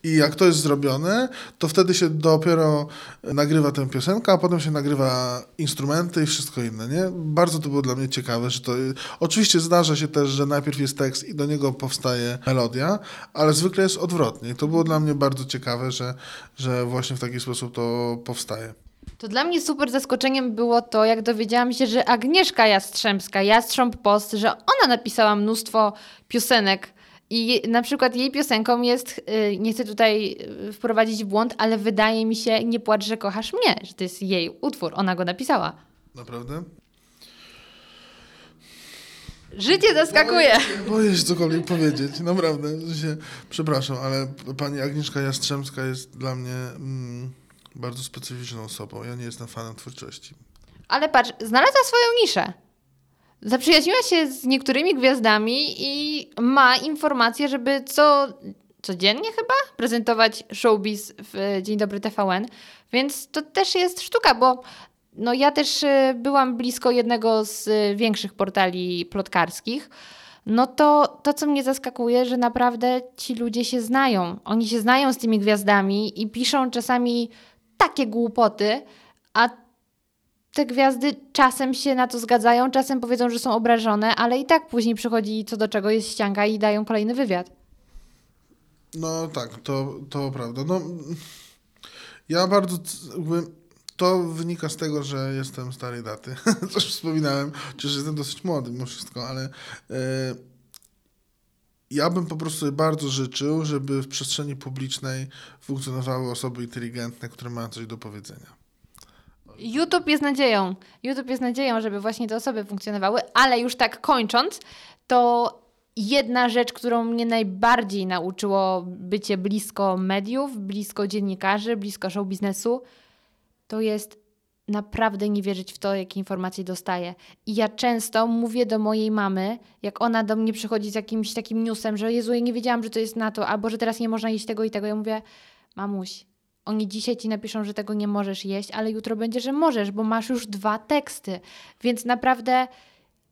I jak to jest zrobione, to wtedy się dopiero nagrywa tę piosenkę, a potem się nagrywa instrumenty i wszystko inne. Nie? Bardzo to było dla mnie ciekawe, że to... Oczywiście zdarza się też, że najpierw jest tekst i do niego powstaje melodia, ale zwykle jest odwrotnie. I to było dla mnie bardzo ciekawe, że, że właśnie w taki sposób to powstaje. To dla mnie super zaskoczeniem było to, jak dowiedziałam się, że Agnieszka Jastrzębska, Jastrząb Post, że ona napisała mnóstwo piosenek. I na przykład jej piosenką jest, y, nie chcę tutaj y, wprowadzić w błąd, ale wydaje mi się, nie płacz, że kochasz mnie, że to jest jej utwór, ona go napisała. Naprawdę? Życie zaskakuje. Boję, boję się cokolwiek powiedzieć, naprawdę. Się, przepraszam, ale pani Agnieszka Jastrzębska jest dla mnie... Mm bardzo specyficzną osobą. Ja nie jestem fanem twórczości. Ale patrz, znalazła swoją niszę. Zaprzyjaźniła się z niektórymi gwiazdami i ma informację, żeby co codziennie chyba prezentować showbiz w Dzień Dobry TVN. Więc to też jest sztuka, bo no ja też y, byłam blisko jednego z większych portali plotkarskich. No to to, co mnie zaskakuje, że naprawdę ci ludzie się znają. Oni się znają z tymi gwiazdami i piszą czasami takie głupoty, a te gwiazdy czasem się na to zgadzają, czasem powiedzą, że są obrażone, ale i tak później przychodzi co do czego jest ścianga i dają kolejny wywiad. No tak, to, to prawda. No, ja bardzo to wynika z tego, że jestem starej daty. Coś wspominałem, chociaż jestem dosyć młody mimo wszystko, ale yy, ja bym po prostu bardzo życzył, żeby w przestrzeni publicznej funkcjonowały osoby inteligentne, które mają coś do powiedzenia. YouTube jest nadzieją. YouTube jest nadzieją, żeby właśnie te osoby funkcjonowały, ale już tak kończąc, to jedna rzecz, którą mnie najbardziej nauczyło bycie blisko mediów, blisko dziennikarzy, blisko show biznesu, to jest naprawdę nie wierzyć w to, jakie informacje dostaję. I ja często mówię do mojej mamy, jak ona do mnie przychodzi z jakimś takim newsem, że Jezu, ja nie wiedziałam, że to jest na to, albo że teraz nie można jeść tego i tego. Ja mówię, mamuś, oni dzisiaj ci napiszą, że tego nie możesz jeść, ale jutro będzie, że możesz, bo masz już dwa teksty. Więc naprawdę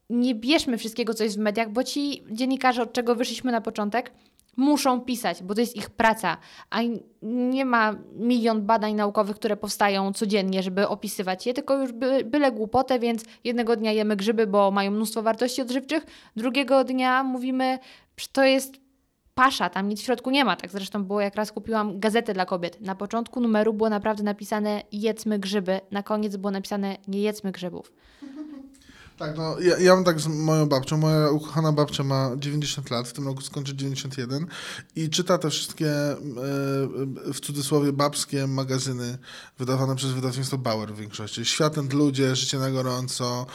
nie bierzmy wszystkiego, co jest w mediach, bo ci dziennikarze, od czego wyszliśmy na początek, muszą pisać, bo to jest ich praca, a nie ma milion badań naukowych, które powstają codziennie, żeby opisywać je, tylko już by, byle głupotę, więc jednego dnia jemy grzyby, bo mają mnóstwo wartości odżywczych, drugiego dnia mówimy, że to jest pasza, tam nic w środku nie ma. Tak zresztą było, jak raz kupiłam gazetę dla kobiet. Na początku numeru było naprawdę napisane jedzmy grzyby, na koniec było napisane nie jedzmy grzybów. Tak, no ja, ja mam tak z moją babcią. Moja ukochana babcia ma 90 lat, w tym roku skończy 91 i czyta te wszystkie e, w cudzysłowie babskie magazyny wydawane przez wydawnictwo Bauer w większości. Światem ludzie, Życie na gorąco,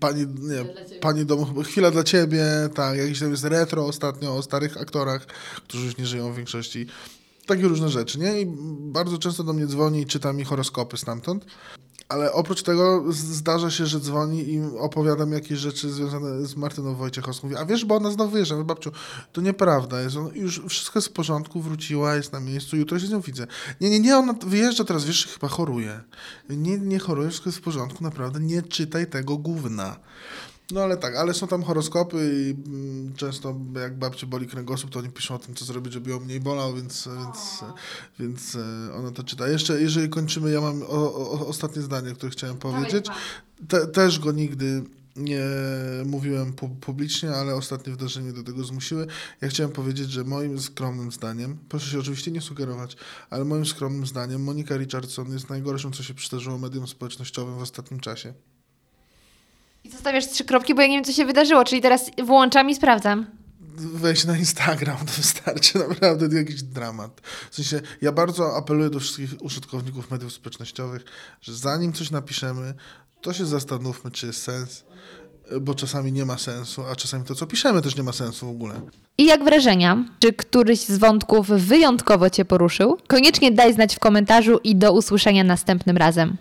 pani, nie, pani domu, chwila dla ciebie, tak, jakiś tam jest retro ostatnio o starych aktorach, którzy już nie żyją w większości takie różne rzeczy, nie? I bardzo często do mnie dzwoni i czyta mi horoskopy stamtąd. Ale oprócz tego zdarza się, że dzwoni i opowiadam jakieś rzeczy związane z Martyną Wojciechowską. Mówi, a wiesz, bo ona znowu wyjeżdża. Mówię, babciu, to nieprawda. Jest on, już wszystko jest w porządku, wróciła, jest na miejscu, jutro się z nią widzę. Nie, nie, nie, ona wyjeżdża teraz, wiesz, chyba choruje. Nie, nie choruje, wszystko jest w porządku, naprawdę. Nie czytaj tego gówna. No ale tak, ale są tam horoskopy i mm, często jak babcie boli kręgosłup, to oni piszą o tym, co zrobić, żeby ją mniej bolał, więc, więc, więc e, ona to czyta. Jeszcze, jeżeli kończymy, ja mam o, o, ostatnie zdanie, które chciałem powiedzieć. Te, też go nigdy nie mówiłem pu publicznie, ale ostatnie wydarzenia do tego zmusiły. Ja chciałem powiedzieć, że moim skromnym zdaniem, proszę się oczywiście nie sugerować, ale moim skromnym zdaniem Monika Richardson jest najgorszym, co się przydarzyło mediom społecznościowym w ostatnim czasie. I zostawiasz trzy kropki, bo ja nie wiem, co się wydarzyło, czyli teraz włączam i sprawdzam. Weź na Instagram, to wystarczy naprawdę jakiś dramat. W sensie, ja bardzo apeluję do wszystkich użytkowników mediów społecznościowych, że zanim coś napiszemy, to się zastanówmy, czy jest sens, bo czasami nie ma sensu, a czasami to, co piszemy, też nie ma sensu w ogóle. I jak wrażenia? Czy któryś z wątków wyjątkowo Cię poruszył? Koniecznie daj znać w komentarzu i do usłyszenia następnym razem.